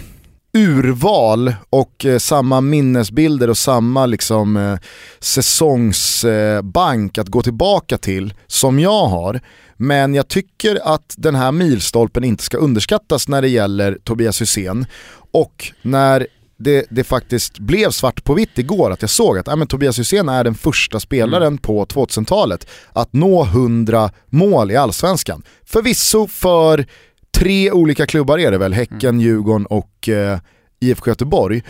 urval och eh, samma minnesbilder och samma liksom, eh, säsongsbank att gå tillbaka till som jag har. Men jag tycker att den här milstolpen inte ska underskattas när det gäller Tobias Hysén. Och när det, det, faktiskt blev svart på vitt igår att jag såg att ja, men Tobias Hysén är den första spelaren mm. på 2000-talet att nå 100 mål i allsvenskan. Förvisso för tre olika klubbar är det väl, Häcken, mm. Djurgården och eh, IFK Göteborg.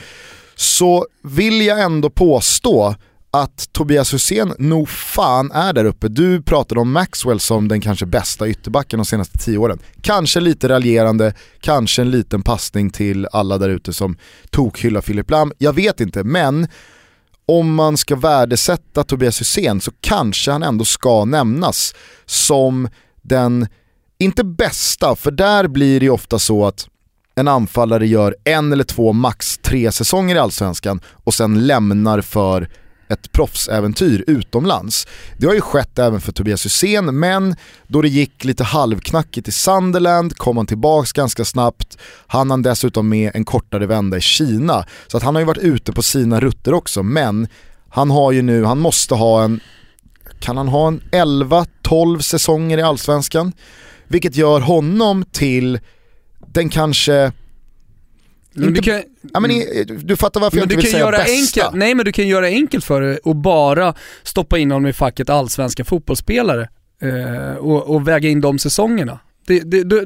Så vill jag ändå påstå att Tobias Hysén nog fan är där uppe. Du pratade om Maxwell som den kanske bästa ytterbacken de senaste tio åren. Kanske lite raljerande, kanske en liten passning till alla där ute som tokhyllar Filip Lam. Jag vet inte, men om man ska värdesätta Tobias Hysén så kanske han ändå ska nämnas som den, inte bästa, för där blir det ofta så att en anfallare gör en eller två, max tre säsonger i Allsvenskan och sen lämnar för ett proffsäventyr utomlands. Det har ju skett även för Tobias Hysén, men då det gick lite halvknackigt i Sunderland kom han tillbaks ganska snabbt. Han hann dessutom med en kortare vända i Kina. Så att han har ju varit ute på sina rutter också, men han har ju nu, han måste ha en, kan han ha en 11-12 säsonger i Allsvenskan? Vilket gör honom till den kanske inte, du, kan, ja, men, du fattar varför jag inte vill säga bästa. Enkelt, nej men du kan göra enkelt för dig och bara stoppa in honom i facket allsvenska fotbollsspelare eh, och, och väga in de säsongerna. Det, det, då,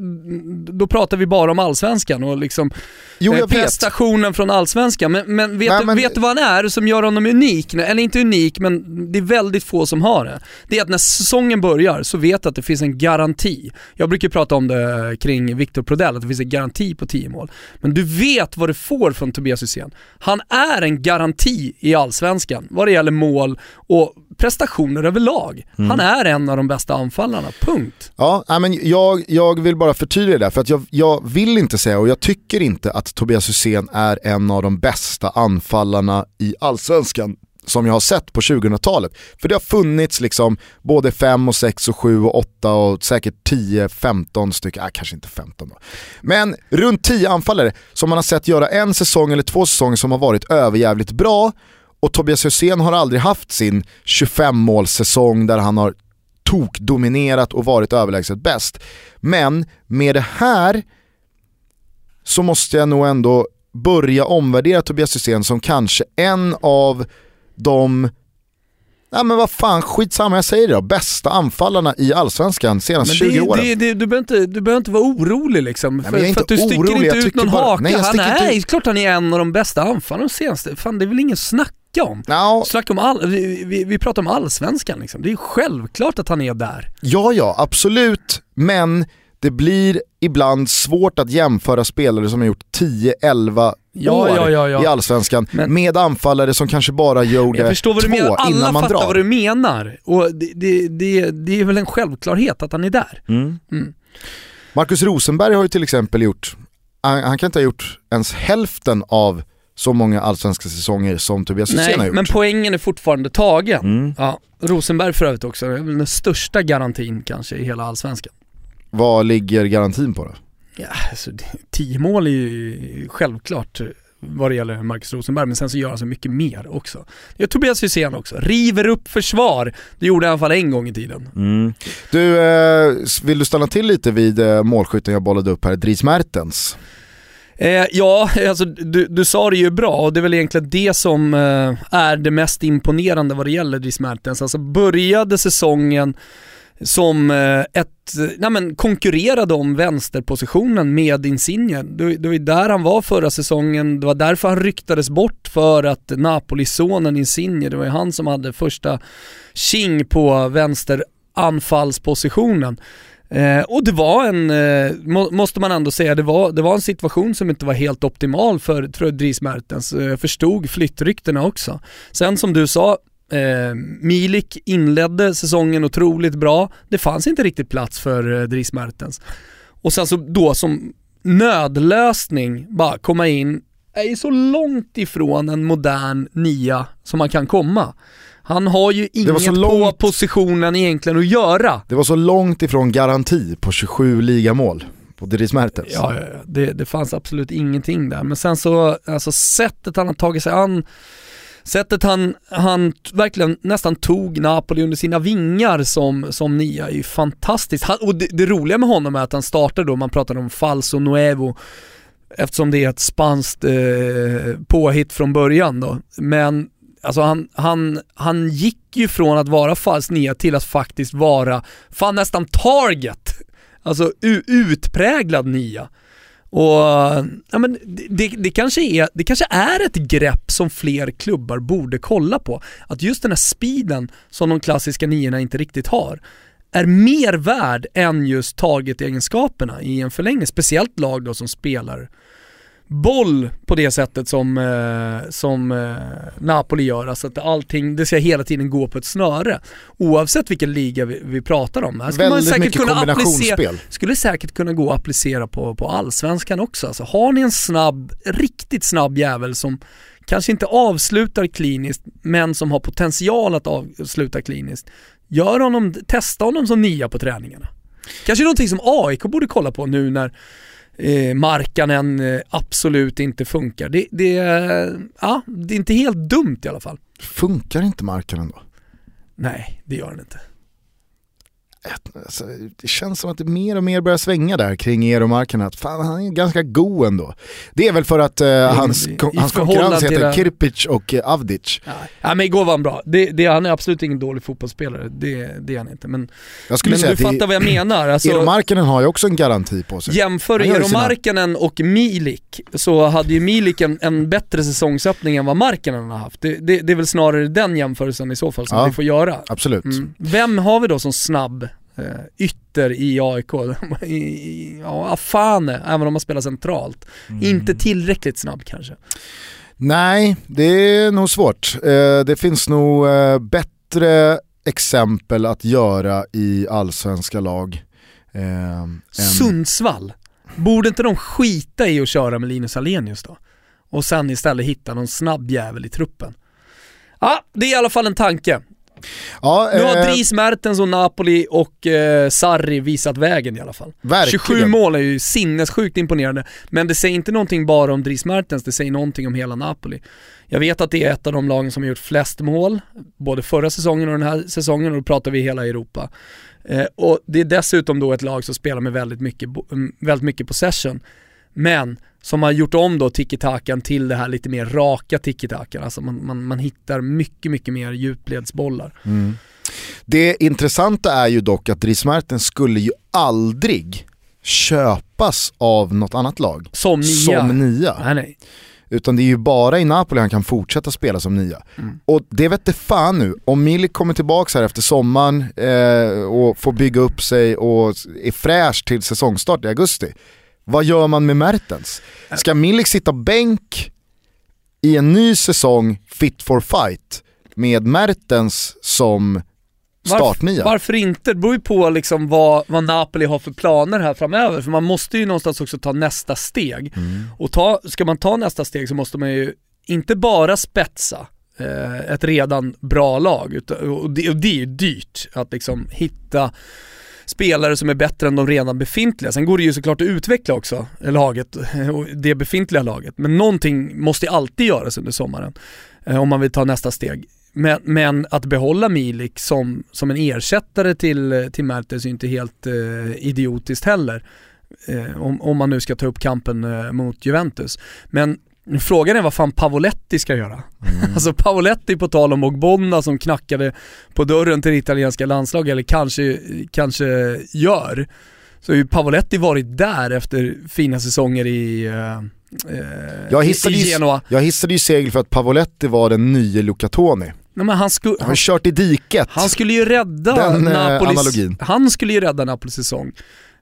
då pratar vi bara om allsvenskan och liksom jo, eh, prestationen vet. från allsvenskan. Men, men, vet, Nej, du, men... vet du vad han är som gör honom unik? Eller inte unik, men det är väldigt få som har det. Det är att när säsongen börjar så vet du att det finns en garanti. Jag brukar prata om det kring Victor Prodell, att det finns en garanti på 10 mål. Men du vet vad du får från Tobias Hysén. Han är en garanti i allsvenskan vad det gäller mål och prestationer överlag. Mm. Han är en av de bästa anfallarna, punkt. Ja, men jag, jag vill bara förtydliga det, för att jag, jag vill inte säga och jag tycker inte att Tobias Hysén är en av de bästa anfallarna i allsvenskan som jag har sett på 2000-talet. För det har funnits liksom både 5 och 6 och 7 och 8 och säkert 10, 15 stycken, äh, kanske inte 15 då. Men runt 10 anfallare som man har sett göra en säsong eller två säsonger som har varit överjävligt bra och Tobias Hysén har aldrig haft sin 25 målsäsong där han har tokdominerat och varit överlägset bäst. Men med det här så måste jag nog ändå börja omvärdera Tobias Hysén som kanske en av de Ja men vad fan, skitsamma jag säger det då. Bästa anfallarna i Allsvenskan senaste 20 åren. Det, det, du, behöver inte, du behöver inte vara orolig liksom. Nej, för, för att du sticker orolig, inte ut någon bara, haka. Nej, han är, ut... klart han är en av de bästa anfallarna de senaste. Fan det är väl ingen snack snacka om. Ja, Snacka om all, vi, vi, vi pratar om allsvenskan liksom. Det är självklart att han är där. ja, ja absolut, men det blir ibland svårt att jämföra spelare som har gjort 10-11 Ja, år ja, ja, i Allsvenskan Men- med anfallare som kanske bara gjorde Jag förstår vad du två menar, alla innan man fattar drar. vad du menar. Och det, det, det, det är väl en självklarhet att han är där. Mm. Mm. Marcus Rosenberg har ju till exempel gjort, han, han kan inte ha gjort ens hälften av så många allsvenska säsonger som Tobias Hysén har Nej, gjort. men poängen är fortfarande tagen. Mm. Ja, Rosenberg för övrigt också, det är väl den största garantin kanske i hela allsvenskan. Vad ligger garantin på då? Ja, alltså, tio mål är ju självklart vad det gäller Marcus Rosenberg, men sen så gör han så mycket mer också. Det är Tobias Hysén också, river upp försvar. Det gjorde han i alla fall en gång i tiden. Du, eh, vill du stanna till lite vid eh, målskytten jag bollade upp här, Dries Mertens? Eh, ja, alltså du, du sa det ju bra och det är väl egentligen det som eh, är det mest imponerande vad det gäller Dries Mertens. Alltså började säsongen som eh, ett, nej men konkurrerade om vänsterpositionen med Insigne. Det, det var ju där han var förra säsongen, det var därför han ryktades bort för att Napoli-sonen Insigne, det var ju han som hade första king på vänsteranfallspositionen. Eh, och det var en, eh, må, måste man ändå säga, det var, det var en situation som inte var helt optimal för, tror jag, Dries Mertens. Eh, Jag förstod flyttryktena också. Sen som du sa, eh, Milik inledde säsongen otroligt bra. Det fanns inte riktigt plats för eh, Dries Mertens. Och sen så då som nödlösning, bara komma in, är ju så långt ifrån en modern nia som man kan komma. Han har ju inget långt- på positionen egentligen att göra. Det var så långt ifrån garanti på 27 ligamål på Dries Mertens. Ja. Det, det fanns absolut ingenting där. Men sen så, alltså sättet han har tagit sig an, sättet han, han verkligen nästan tog Napoli under sina vingar som, som nia är ju fantastiskt. Han, och det, det roliga med honom är att han startade då, man pratade om falso nuevo, eftersom det är ett spanskt eh, påhitt från början då. Men alltså han, han, han gick ju från att vara falsk nia till att faktiskt vara, fan nästan target. Alltså utpräglad nia. Och ja, men det, det, kanske är, det kanske är ett grepp som fler klubbar borde kolla på. Att just den här speeden som de klassiska niorna inte riktigt har är mer värd än just target-egenskaperna i en förlängning. Speciellt lag då som spelar boll på det sättet som, eh, som eh, Napoli gör. Alltså att allting, det ska hela tiden gå på ett snöre. Oavsett vilken liga vi, vi pratar om. Här skulle man Väldigt säkert mycket kunna applicera, skulle säkert kunna gå att applicera på, på allsvenskan också. Alltså har ni en snabb, riktigt snabb jävel som kanske inte avslutar kliniskt, men som har potential att avsluta kliniskt. Gör honom, testa honom som nia på träningarna. Kanske någonting som AIK borde kolla på nu när eh, Markanen eh, absolut inte funkar. Det, det, ja, det är inte helt dumt i alla fall. Funkar inte marken då? Nej, det gör den inte. Alltså, det känns som att det mer och mer börjar svänga där kring Eero Markkanen, att fan han är ganska god ändå. Det är väl för att eh, hans, i- hans konkurrens heter det- Kirpic och eh, Avdic. Ja, ja men igår var han bra. Det, det, han är absolut ingen dålig fotbollsspelare, det, det är han inte. Men, Jag skulle men säga du att fattar vad jag menar. Alltså, Eero Markkanen har ju också en garanti på sig. Jämför Eero sina- Markkanen och Milik så hade ju Milik en, en bättre säsongsöppning än vad Markkanen har haft. Det, det, är väl snarare den jämförelsen i så fall som Ja. vi får göra. Absolut. Mm. Vem har vi då som snabb ytter i AIK? Ja, Afane, även om han spelar centralt. Mm. Inte tillräckligt snabb kanske. Nej, det är nog svårt. Eh, det finns nog eh, bättre exempel att göra i allsvenska lag. Eh, än- Sundsvall, borde inte de skita i att köra med Linus Alenius då? Och sen istället hitta någon snabb jävel i truppen. Ja, det är i alla fall en tanke. Ja, Nu har eh, Dries Mertens och Napoli och eh, Sarri visat vägen i alla fall. verkligen. 27 mål är ju sinnessjukt imponerande, men det säger inte någonting bara om Dries Mertens, det säger någonting om hela Napoli. Jag vet att det är ett av de lagen som har gjort flest mål, både förra säsongen och den här säsongen, och då pratar vi hela Europa. Eh, och det är dessutom då ett lag som spelar med väldigt mycket, mm, väldigt mycket possession, men som har gjort om då tiki-takan till det här lite mer raka tiki-takan, alltså man, man, man hittar mycket, mycket mer djupledsbollar. Mm. Det intressanta är ju dock att Dries Mertens skulle ju aldrig köpas av något annat lag Som nia. som nia. Nej, nej. Utan det är ju bara i Napoli han kan fortsätta spela som nia. Mm. Och det vet det fan nu, om Milik kommer tillbaka här efter sommaren eh, och får bygga upp sig och är fräsch till säsongstart i augusti. Vad gör man med Mertens? Ska Milik sitta bänk i en ny säsong fit for fight med Mertens som startnia? Varför, varför inte? Det beror ju på liksom vad, vad Napoli har för planer här framöver. För man måste ju någonstans också ta nästa steg. Mm. Och ta, ska man ta nästa steg så måste man ju inte bara spetsa eh, ett redan bra lag. Och, det, och det är ju dyrt att liksom hitta spelare som är bättre än de redan befintliga. Sen går det ju såklart att utveckla också eh, laget, eh, det befintliga laget. Men någonting måste alltid göras under sommaren eh, om man vill ta nästa steg. Men, men, att behålla Milik som, som en ersättare till, till Mertens är inte helt eh, idiotiskt heller. Eh, om, om man nu ska ta upp kampen eh, mot Juventus. Men Frågan är vad fan Pavoletti ska göra. Mm. Alltså Pavoletti på tal om Ogbonna som knackade på dörren till det italienska landslaget, eller kanske, kanske gör. Så har ju Pavoletti varit där efter fina säsonger i, eh, Jag i, hissade, ju, Genoa. jag hissade ju segel för att Pavoletti var den nye Luca Toni. Nej, men han, sku, Han har han, kört i diket. han skulle ju rädda Den, eh, Napolis, analogin. han skulle ju rädda Napolis säsong.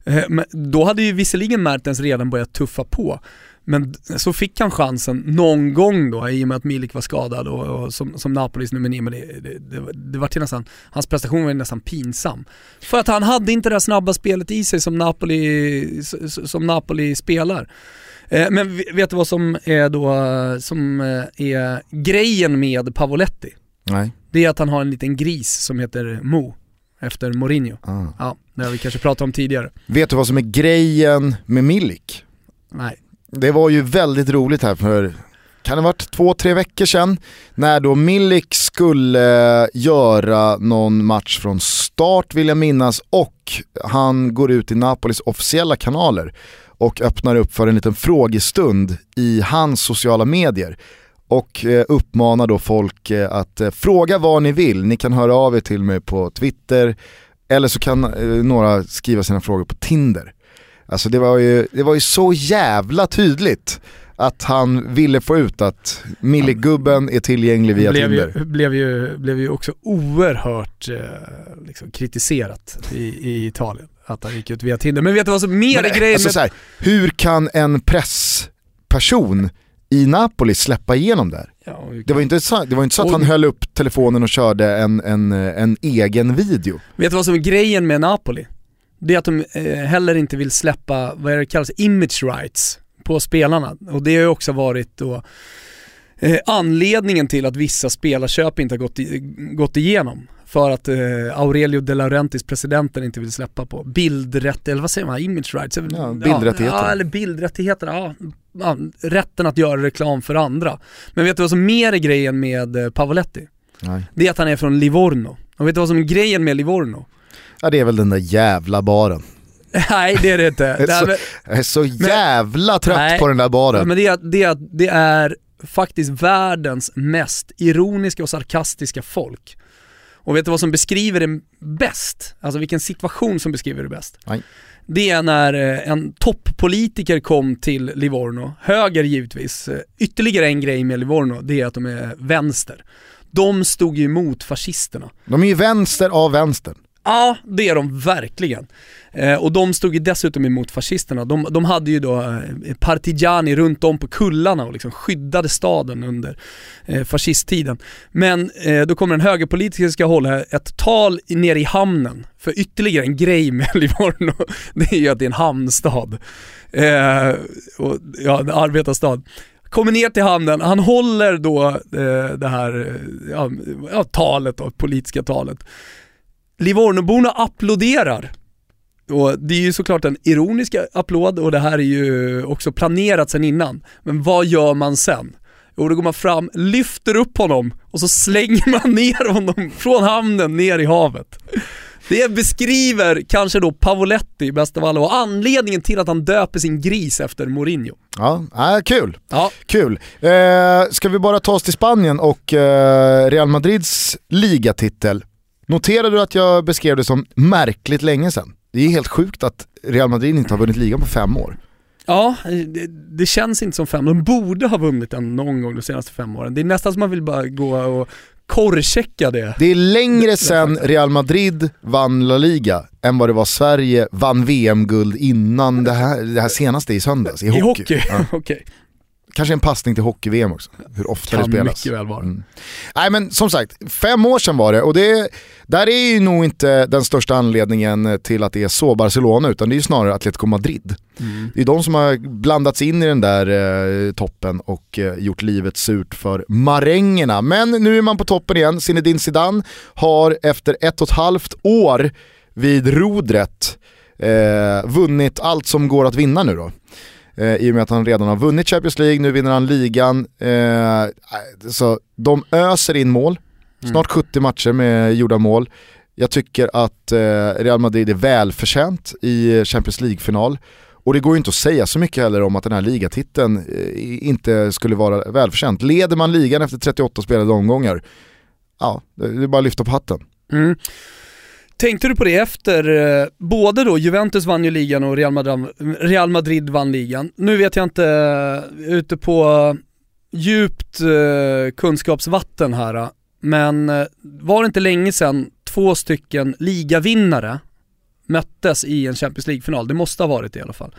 Eh, Men då hade ju visserligen Mertens redan börjat tuffa på. Men så fick han chansen någon gång då i och med att Milik var skadad och, och som, som Napolis nummer nio, men det, det, det, det var till nästan, hans prestation var nästan pinsam. För att han hade inte det här snabba spelet i sig som Napoli, som Napoli spelar. Eh, Men vet du vad som är då, som eh, är grejen med Pavoletti? Nej. Det är att han har en liten gris som heter Mo, efter Mourinho. Ah. Ja, det har vi kanske pratat om tidigare. Vet du vad som är grejen med Milik? Nej. Det var ju väldigt roligt här för, kan det ha varit två, tre veckor sedan, när då Milik skulle eh, göra någon match från start vill jag minnas och han går ut i Napolis officiella kanaler och öppnar upp för en liten frågestund i hans sociala medier och eh, uppmanar då folk eh, att fråga vad ni vill, ni kan höra av er till mig på Twitter eller så kan några skriva sina frågor på Tinder. Alltså det var, ju, det var ju så jävla tydligt att han ville få ut att Milligubben är tillgänglig via blev Tinder. ju, blev, ju, blev ju också oerhört eh, liksom, kritiserat i, i Italien. Att han gick ut via Tinder. Men vet du vad som mer är grejen alltså, med... så här, hur kan en pressperson i Napoli släppa igenom det här? Ja, vi Det kan- var inte så, det var inte så att Och- han höll upp telefonen och körde en, en, en egen video. Vet du vad som är grejen med Napoli? Det är att de eh, heller inte vill släppa, vad är det kallas, image rights på spelarna. Och det har ju också varit då eh, anledningen till att vissa spelarköp inte har gått, i, gått igenom. För att eh, Aurelio De Laurentiis, presidenten, inte vill släppa på bildrätt, eller vad säger man, image rights? Ja, bildrättigheter. Ja, eller bildrättigheter, ja, ja. Rätten att göra reklam för andra. Men vet du vad som mer är grejen med eh, Pavoletti? Nej. Det är att han är från Livorno. Och vet du vad som är grejen med Livorno? Ja det är väl den där jävla baren. Nej det är det inte. Det är så- Jag är så jävla trött Nej. på den där baren. men det är, det, är, det är faktiskt världens mest ironiska och sarkastiska folk. Och vet du vad som beskriver det bäst? Alltså vilken situation som beskriver det bäst? Nej. Det är när eh, en toppolitiker kom till Livorno, höger givetvis. Eh, Ytterligare en grej med Livorno, det är att de är vänster. De stod ju emot fascisterna. De är ju vänster av vänstern. Ja, det är de verkligen. Eh, och de stod ju dessutom emot fascisterna. De, de hade ju då eh, partigiani runt om på kullarna och liksom skyddade staden under eh, fascisttiden. Men eh, då kommer en högerpolitiker ska hålla ett tal nere i hamnen. För ytterligare en grej med Livorno, det är ju att det är en hamnstad. Eh, och, ja, en arbetarstad kommer ner till hamnen, han håller då eh, det här eh, ja, talet då, politiska talet. Livornoborna applåderar. Och det är ju såklart en ironisk applåd och det här är ju också planerat sedan innan. Men vad gör man sen? Jo, då går man fram, lyfter upp honom och så slänger man ner honom från hamnen ner i havet. Det beskriver kanske då Pavoletti bäst av alla och anledningen till att han döper sin gris efter Mourinho. Ja, äh, kul. Ja, Kul. Eh, ska vi bara ta oss till Spanien och eh, Real Madrids ligatitel. Noterade du att jag beskrev det som märkligt länge sedan? Det är helt sjukt att Real Madrid inte har vunnit ligan på fem år. Ja, det, det, känns inte som fem. De borde ha vunnit den någon gång de senaste fem åren. Det är nästan som man vill bara gå och korrchecka det. Det är längre sedan Real Madrid vann La Liga än vad det var Sverige vann VM-guld innan det här, det här senaste i söndags i, I hockey. hockey. Ja. okay. Kanske en passning till hockey-VM också, hur ofta kan det spelas. mycket väl vara. Mm. Nej men som sagt, fem år sedan var det och det, där är ju nog inte den största anledningen till att det är så Barcelona utan det är ju snarare Atletico Madrid. Mm. Det är de som har blandats in i den där eh, toppen och eh, gjort livet surt för marängerna. Men nu är man på toppen igen, Zinedine Zidane har efter ett och ett halvt år vid rodret eh, vunnit allt som går att vinna nu då eh, i och med att han redan har vunnit Champions League, nu vinner han ligan. Eh, så de öser in mål, mm. snart 70 matcher med gjorda mål. Jag tycker att eh, Real Madrid är välförtjänt i Champions League-final. Och det går ju inte att säga så mycket heller om att den här ligatiteln eh, inte skulle vara välförtjänt. Leder man ligan efter 38 spelade omgångar, ja, det är bara att lyfta på hatten. Mm. Tänkte du på det efter, eh, både då Juventus vann ju ligan och Real Madrid, Real Madrid vann ligan. Nu vet jag inte, uh, ute på djupt uh, kunskapsvatten här, men var det inte länge sedan två stycken ligavinnare möttes i en Champions League-final? Det måste ha varit det i alla fall.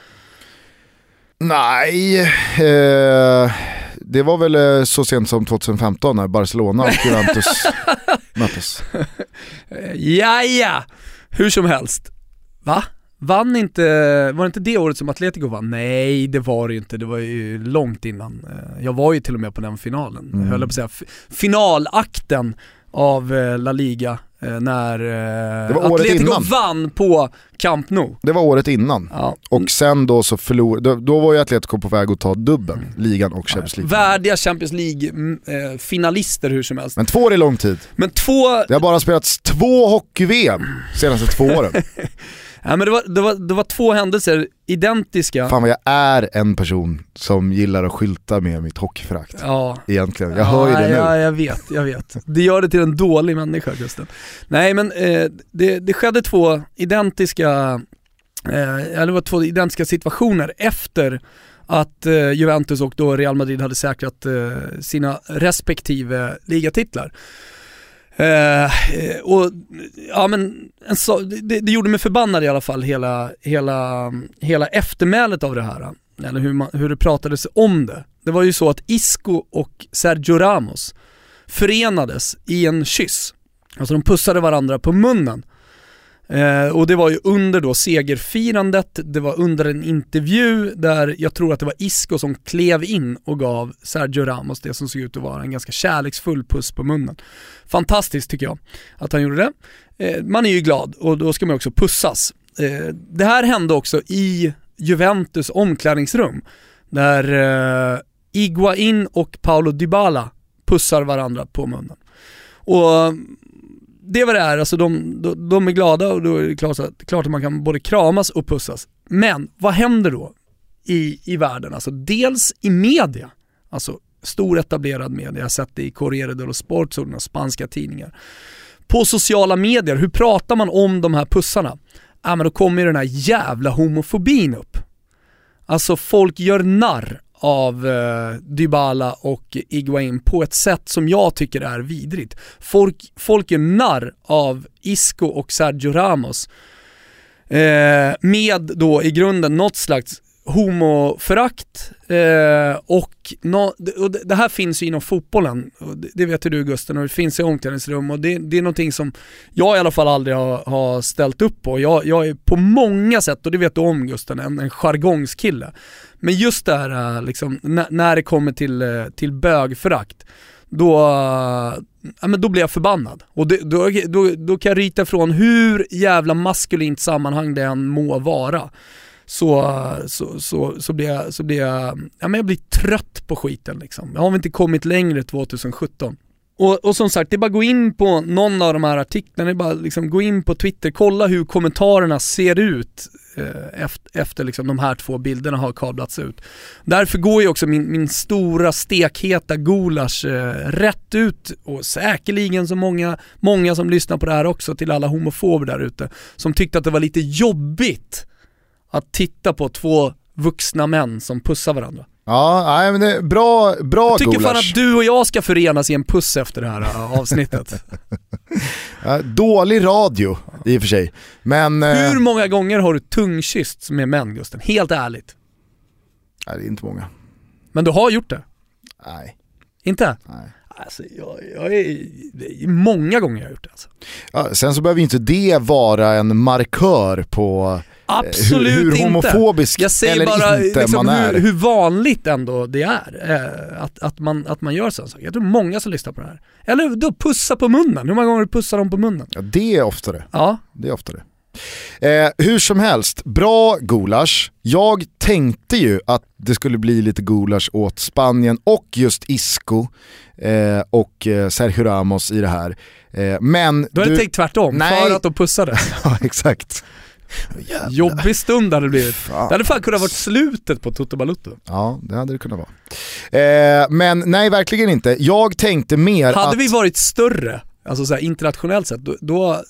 Nej, eh, det var väl så sent som 2015 när Barcelona och Juventus möttes. ja, ja. Hur som helst. Va? Vann inte, var det inte det året som Atletico vann? Nej det var det ju inte, det var ju långt innan. Eh, jag var ju till och med på den finalen, mm. höll på att säga. Finalakten av eh, La Liga när Atletico innan. vann på Camp Nou. Det var året innan. Ja. Och sen då så förlorade, då, då, var ju Atletico på väg att ta dubben, mm. ligan och Champions League. Värdiga Champions League-finalister hur som helst. Men två år är lång tid. Men två... Det har bara spelats två hockey-VM senaste två åren. Ja, men det, var, det, var, det var två händelser, identiska. Fan vad jag är en person som gillar att skylta med mitt hockeyförakt. Ja. Egentligen, jag ja, hör ju det nu. Ja, jag vet, jag vet. Det gör det till en dålig människa Gusten. Nej men eh, det, det skedde två identiska, eh, eller det var två identiska situationer efter att eh, Juventus och då Real Madrid hade säkrat eh, sina respektive ligatitlar. Eh, och ja men, så, det, det, gjorde mig förbannad i alla fall hela, hela, hela eftermälet av det här. Eller hur, man, hur det pratades om det. Det var ju så att Isco och Sergio Ramos förenades i en kyss. Alltså de pussade varandra på munnen. Eh, och det var ju under då segerfirandet, det var under en intervju där jag tror att det var Isco som klev in och gav Sergio Ramos det som såg ut att vara en ganska kärleksfull puss på munnen. Fantastiskt tycker jag att han gjorde det. Eh, man är ju glad och då ska man också pussas. Eh, det här hände också i Juventus omklädningsrum där eh, Iguain och Paolo Dybala pussar varandra på munnen. Och det är vad det är, alltså de, de, de är glada och då är det klart, klart att man kan både kramas och pussas. Men vad händer då i, i världen? Alltså dels i media, alltså stor etablerad media, jag har sett det i Corriere dello Sport, sådana spanska tidningar. På sociala medier, hur pratar man om de här pussarna? Ja men då kommer ju den här jävla homofobin upp. Alltså folk gör narr av eh, Dybala och Iguain på ett sätt som jag tycker är vidrigt. Folk, folk är narr av Isco och Sergio Ramos eh, med då i grunden något slags homoförakt eh, och, no, och det här finns ju inom fotbollen, det, det vet ju du Gusten, och det finns i omklädningsrum och det, det, är någonting som jag i alla fall aldrig har, har ställt upp på. Jag, jag, är på många sätt, och det vet du om Gusten, en, en jargongskille. Men just det här eh, liksom, när det kommer till, eh, till bögförakt, då, eh, ja, men då blir jag förbannad. Och det, då, då, då kan jag ryta ifrån hur jävla maskulint sammanhang det än må vara. Så, så, så, så, blir jag, så blir jag, ja, men jag blir trött på skiten liksom. Jag har inte kommit längre 2017. Och, och, som sagt, det är bara att gå in på någon av de här artiklarna, det är bara liksom gå in på Twitter, kolla hur kommentarerna ser ut eh, efter, efter liksom de här två bilderna har kablats ut. Därför går ju också min, min stora stekheta gulasch eh, rätt ut och säkerligen så många, många som lyssnar på det här också till alla homofober där ute som tyckte att det var lite jobbigt att titta på två vuxna män som pussar varandra. Ja, nej, men det är bra, bra Jag tycker fan gulasch. att du och jag ska förenas i en puss efter det här äh, avsnittet. Dålig radio i och för sig. Men... eh, Hur många gånger har du tungkyssts med män Gusten? Helt ärligt. Nej, det är inte många. Men du har gjort det? Nej. Inte? nej. Alltså jag, jag är, många gånger jag har gjort det alltså. Ja, sen så behöver inte det vara en markör på Absolut hur, hur inte. homofobisk Jag säger eller bara inte liksom, hur, hur vanligt ändå det är eh, att, att, man, att man gör sådana saker. Jag tror många som lyssnar på det här. Eller då pussa på munnen, hur många gånger pussar de på munnen? Ja, det är oftare. Ja, Det är oftare. Eh, hur som helst, bra gulasch. Jag tänkte ju att det skulle bli lite gulasch åt Spanien och just Isco eh, och eh, Sergio Ramos i det här. Eh, men då hade du... tänkt tvärtom, Nej. för att de pussade. ja, exakt. Jobbig stund hade det blivit. Fan. Det hade fan kunnat varit slutet på Toto Balutto. Ja, det hade det kunnat vara. Eh, men nej, verkligen inte. Jag tänkte mer Hade att... vi varit större, alltså så här, internationellt sett, då, då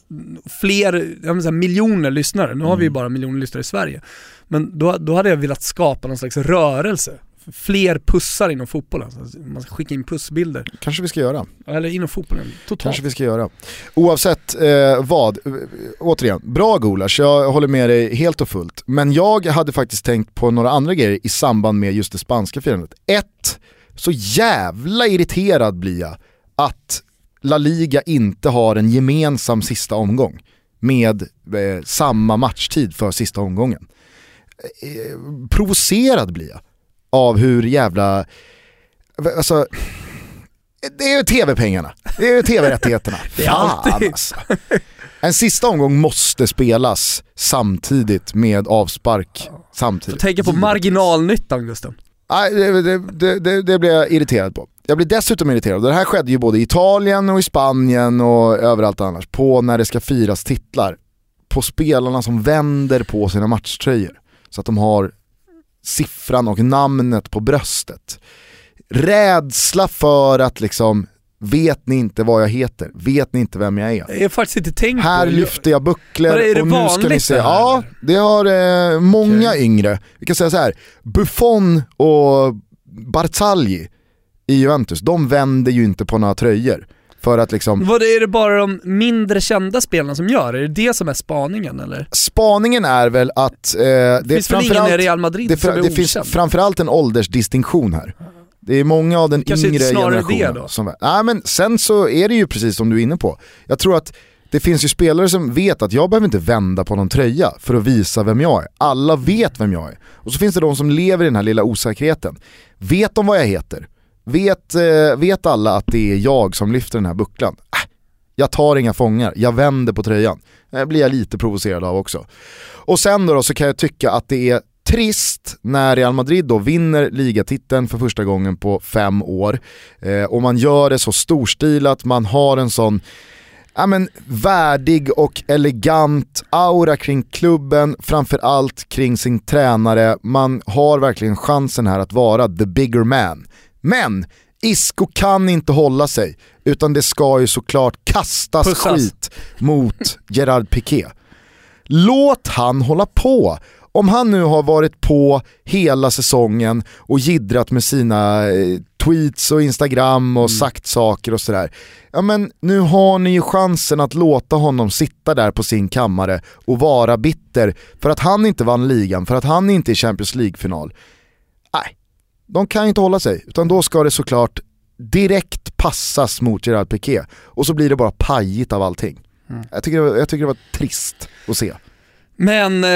fler, jag här, miljoner lyssnare, nu har vi ju Mm. bara miljoner lyssnare i Sverige, men då, då hade jag velat skapa någon slags rörelse. Fler pussar inom fotbollen, alltså, man ska skicka in pussbilder. Kanske vi ska göra. Eller inom fotbollen, totalt. Kanske vi ska göra. Oavsett eh, vad, eh, återigen, bra gulasch, jag håller med dig helt och fullt. Men jag hade faktiskt tänkt på några andra grejer i samband med just det spanska firandet. Ett, så jävla irriterad blir jag att La Liga inte har en gemensam sista omgång med eh, samma matchtid för sista omgången. Eh, provocerad blir jag av hur jävla, alltså det är ju tv-pengarna, det är ju tv-rättigheterna. Fan alltså. En sista omgång måste spelas samtidigt med avspark samtidigt. Tänka på marginalnyttan Gusten. Nej, det, det, det, det, blir jag irriterad på. Jag blir dessutom irriterad, det här skedde ju både i Italien och i Spanien och överallt annars, på när det ska firas titlar. På spelarna som vänder på sina matchtröjor. Så att de har siffran och namnet på bröstet. Rädsla för att liksom, vet ni inte vad jag heter? Vet ni inte vem jag är? Jag har faktiskt inte tänkt Här på lyfter jag bucklor och nu ska ni se. Ja, det har eh, många yngre. Vi kan säga så här. Buffon och Barzagli i Juventus, de vänder ju inte på några tröjor. För att liksom, Vad är det bara de mindre kända spelarna som gör? Är det det som är spaningen eller? spaningen är väl att eh, det, Det finns väl ingen i Real Madrid det, som är det finns framförallt en åldersdistinktion här. Det är många av den Kanske yngre generationen då? som... Nej men sen så är det ju precis som du är inne på. Jag tror att det finns ju spelare som vet att jag behöver inte vända på någon tröja för att visa vem jag är. Alla vet vem jag är. Och så finns det de som lever i den här lilla osäkerheten. Vet de vad jag heter? Vet, eh, vet alla att det är jag som lyfter den här bucklan? Äh, jag tar inga fångar, jag vänder på tröjan. Det blir jag lite provocerad av också. Och sen då, då så kan jag tycka att det är trist när Real Madrid då vinner ligatiteln för första gången på fem år. Eh, och man gör det så storstilat, man har en sån ja, men, värdig och elegant aura kring klubben, framförallt kring sin tränare. Man har verkligen chansen här att vara the bigger man. Men Isco kan inte hålla sig, utan det ska ju såklart kastas Pussas. skit mot Gerard Piqué. Låt han hålla på. Om han nu har varit på hela säsongen och gidrat med sina eh, tweets och instagram och sagt saker och sådär. Ja men nu har ni ju chansen att låta honom sitta där på sin kammare och vara bitter för att han inte vann ligan, för att han inte är Champions League-final. De kan ju inte hålla sig, utan då ska det såklart direkt passas mot Gerard Piqué och så blir det bara pajigt av allting. Jag, tycker jag tycker det var trist att se. Men eh,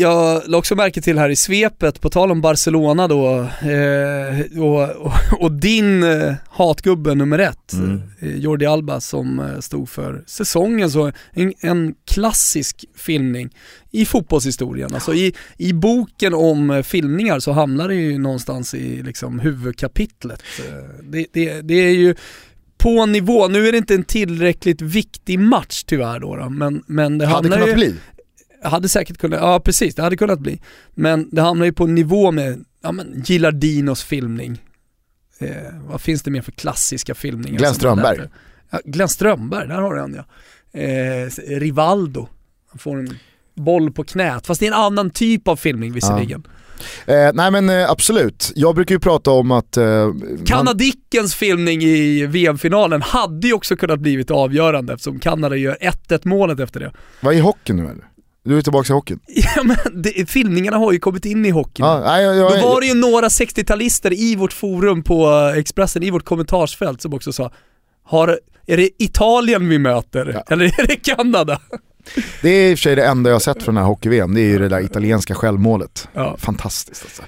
jag la också märke till här i svepet, på tal om Barcelona då, eh, och, och, och din eh, hatgubbe nummer ett, Mm. eh, Jordi Alba som eh, stod för säsongen, så en, en klassisk filmning i fotbollshistorien. Alltså i, i boken om eh, filmningar så hamnar det ju någonstans i liksom huvudkapitlet. Det, det, det är ju på nivå, nu är det inte en tillräckligt viktig match tyvärr då, då men, men det Hade hamnar kunnat ju... bli. Hade säkert kunnat, ja precis, det hade kunnat bli. Men det hamnar ju på nivå med, ja men Gilardinos filmning. Eh, vad finns det mer för klassiska filmningar? Glenn Strömberg. Ja, Glenn Strömberg, där har du en ja. Eh, Rivaldo, han får en boll på knät, fast det är en annan typ av filmning visserligen. Eh, nej men eh, absolut, jag brukar ju prata om att... Eh, Kanadickens filmning i VM-finalen hade ju också kunnat blivit avgörande eftersom Kanada gör 1-1 målet efter det. Vad är hockeyn nu eller? Du är tillbaka i hockeyn? Ja men det, filmningarna har ju kommit in i hockeyn. Ja, nej, jag, jag, Då var det ju några 60-talister i vårt forum på eh, Expressen, i vårt kommentarsfält som också sa har, är det Italien vi möter? Ja. Eller är det Kanada? Det är i och för sig det enda jag har sett från den här hockey-VM, det är ju det där italienska självmålet. Ja. Fantastiskt alltså.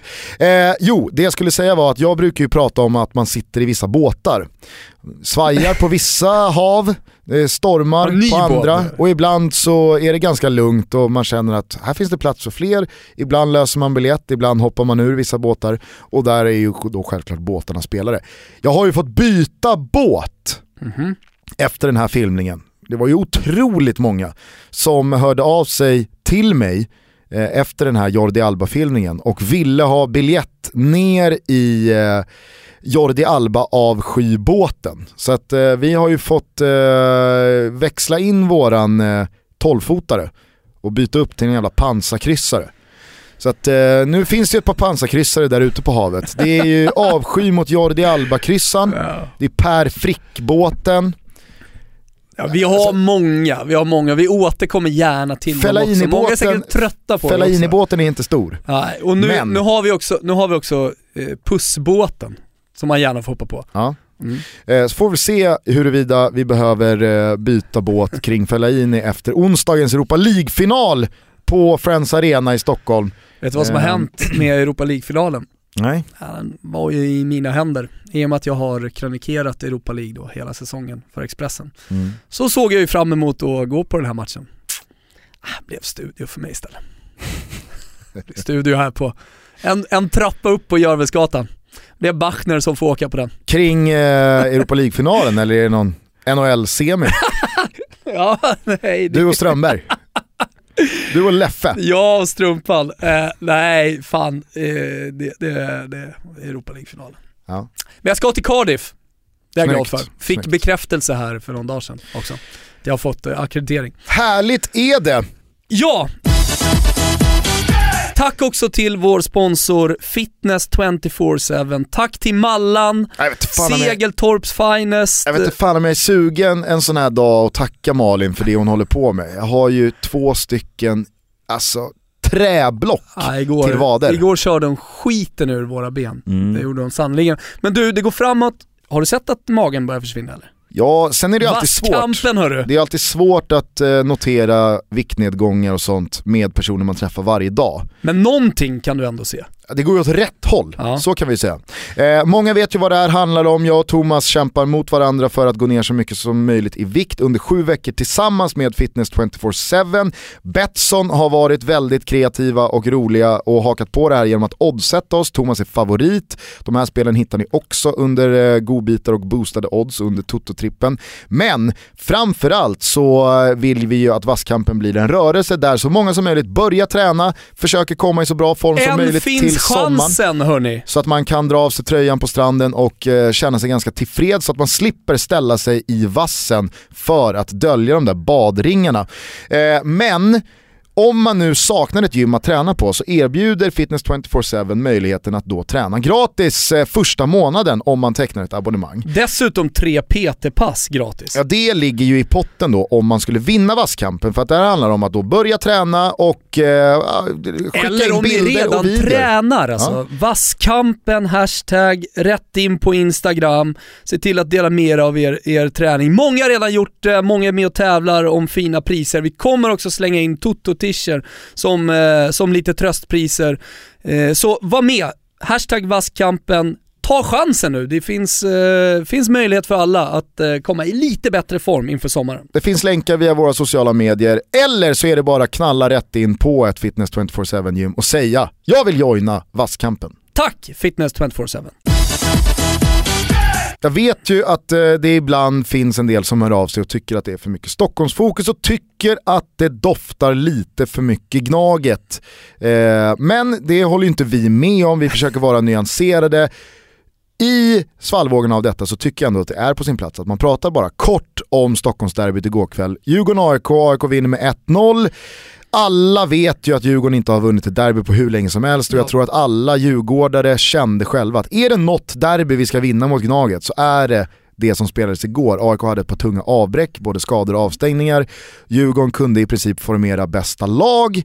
Eh, jo, det jag skulle säga var att jag brukar ju prata om att man sitter i vissa båtar. Svajar på vissa hav, stormar på båt. andra och ibland så är det ganska lugnt och man känner att här finns det plats för fler. Ibland löser man biljett, ibland hoppar man ur vissa båtar och där är ju då självklart båtarna spelare. Jag har ju fått byta båt Mhm. efter den här filmningen. Det var ju otroligt många som hörde av sig till mig eh, efter den här Jordi Alba-filmningen och ville ha biljett ner i eh, Jordi Alba avskybåten. Så att eh, vi har ju fått eh, växla in våran eh, 12-fotare och byta upp till en jävla pansarkryssare. Så att eh, nu finns det ett par pansarkryssare där ute på havet. Det är ju avsky mot Jordi Alba-kryssan, Ja. det är Per Frick-båten, Ja, vi har många, vi har många. Vi återkommer gärna till dem också. Många är säkert trötta på det också. Fellaini-båten är inte stor. Nej, och nu, Men- nu har vi också, nu har vi också eh, pussbåten som man gärna får hoppa på. Ja. Mm. Eh, så får vi se huruvida vi behöver eh, byta båt kring Fellaini efter onsdagens Europa League-final på Friends Arena i Stockholm. Vet du vad som har Ehm. hänt med Europa League-finalen? Nej. Den var ju i mina händer, i och med att jag har krönikerat Europa League då hela säsongen för Expressen. Mm. Så såg jag ju fram emot att gå på den här matchen. Ah, blev studio för mig istället. studio här på, en, en trappa upp på Görvelsgatan. Det är Bachner som får åka på den. Kring eh, Europa League-finalen eller är det någon NHL-semi? Ja, nej. Det, Du och Strömberg. Du och Leffe. jag och Strumpan. Eh, nej, fan. Eh, det, det, det är Europa League-finalen. Ja. Men jag ska till Cardiff. Det är jag glad för. Fick snyggt. bekräftelse här för någon dag sedan också. Jag har fått eh, akkreditering. Härligt är det! Ja! Tack också till vår sponsor Fitness 24-7. Tack till Mallan, om jag, Segeltorps Finest. jag vet inte fan om jag är sugen en sån här dag och tacka Malin för det hon håller på med. Jag har ju två stycken, alltså träblock. Ja, igår, till vader. igår körde hon skiten ur våra ben. Mm. Det gjorde hon sannerligen. Men du, det går framåt. Har du sett att magen börjar försvinna eller? Ja, sen är det alltid svårt. Hörru. Det är alltid svårt att eh, notera viktnedgångar och sånt med personer man träffar varje dag. Men någonting kan du ändå se. Det går ju åt rätt håll, Ja. så kan vi säga. Eh, många vet ju vad det här handlar om, jag och Thomas kämpar mot varandra för att gå ner så mycket som möjligt i vikt under sju veckor tillsammans med Fitness 24-7. Betsson har varit väldigt kreativa och roliga och hakat på det här genom att oddsätta oss, Thomas är favorit. De här spelen hittar ni också under eh, godbitar och boostade odds under Toto-trippen. Men framförallt så vill vi ju att Vasskampen blir en rörelse där så många som möjligt börjar träna, försöker komma i så bra form som Än möjligt finns till chansen hörni. Så att man kan dra av sig tröjan på stranden och eh, känna sig ganska tillfreds så att man slipper ställa sig i vassen för att dölja de där badringarna. Eh, men om man nu saknar ett gym att träna på så erbjuder Fitness 24-7 möjligheten att då träna gratis eh, första månaden om man tecknar ett abonnemang. Dessutom tre PT-pass gratis. Ja det ligger ju i potten då om man skulle vinna vasskampen för att det här handlar om att då börja träna och eh, skicka Eller in om ni bilder redan tränar alltså. Vasskampen, hashtag, rätt in på Instagram. Se till att dela med er av er, er träning. Många har redan gjort det, många är med och tävlar om fina priser. Vi kommer också slänga in Toto-t-shirts som, eh, som lite tröstpriser. Eh, så var med, hashtag vasskampen. Ta chansen nu, det finns, eh, finns möjlighet för alla att komma i lite bättre form inför sommaren. Det finns länkar via våra sociala medier eller så är det bara knalla rätt in på ett Fitness 24-7 gym och säga jag vill joina Vasskampen. Tack Fitness 24-7. Jag vet ju att eh, det ibland finns en del som hör av sig och tycker att det är för mycket Stockholmsfokus och tycker att det doftar lite för mycket Gnaget. Eh, men det håller ju inte vi med om, vi försöker vara nyanserade. i svallvågen av detta så tycker jag ändå att det är på sin plats att man pratar bara kort om Stockholmsderbyt igår kväll. Djurgården-AIK, AIK vinner med 1-0. Alla vet ju att Djurgården inte har vunnit ett derby på hur länge som helst och jag tror att alla djurgårdare kände själva att är det något derby vi ska vinna mot Gnaget så är det det som spelades igår. AIK hade ett par tunga avbräck, både skador och avstängningar. Djurgården kunde i princip formera bästa lag.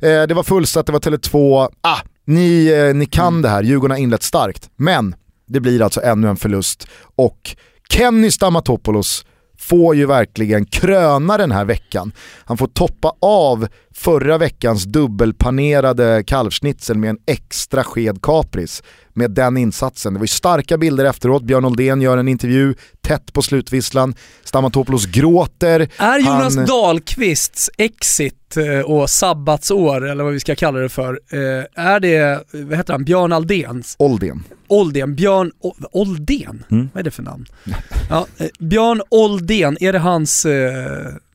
Eh, det var fullsatt, det var Tele2. Ah, ni, eh, ni kan mm. det här, Djurgården har inlett starkt. Men det blir alltså ännu en förlust och Kenny Stamatopoulos får ju verkligen kröna den här veckan. Han får toppa av förra veckans dubbelpanerade kalvschnitzel med en extra sked kapris med den insatsen. Det var ju starka bilder efteråt, Björn Oldén gör en intervju tätt på slutvisslan, Stamatopoulos gråter. Är Jonas han... Dahlqvists exit eh, och sabbatsår, eller vad vi ska kalla det för, eh, är det, vad heter han, Björn Aldéns? Oldén. Oldén, Björn Oldén? Mm. Vad är det för namn? ja, eh, Björn Oldén, är det hans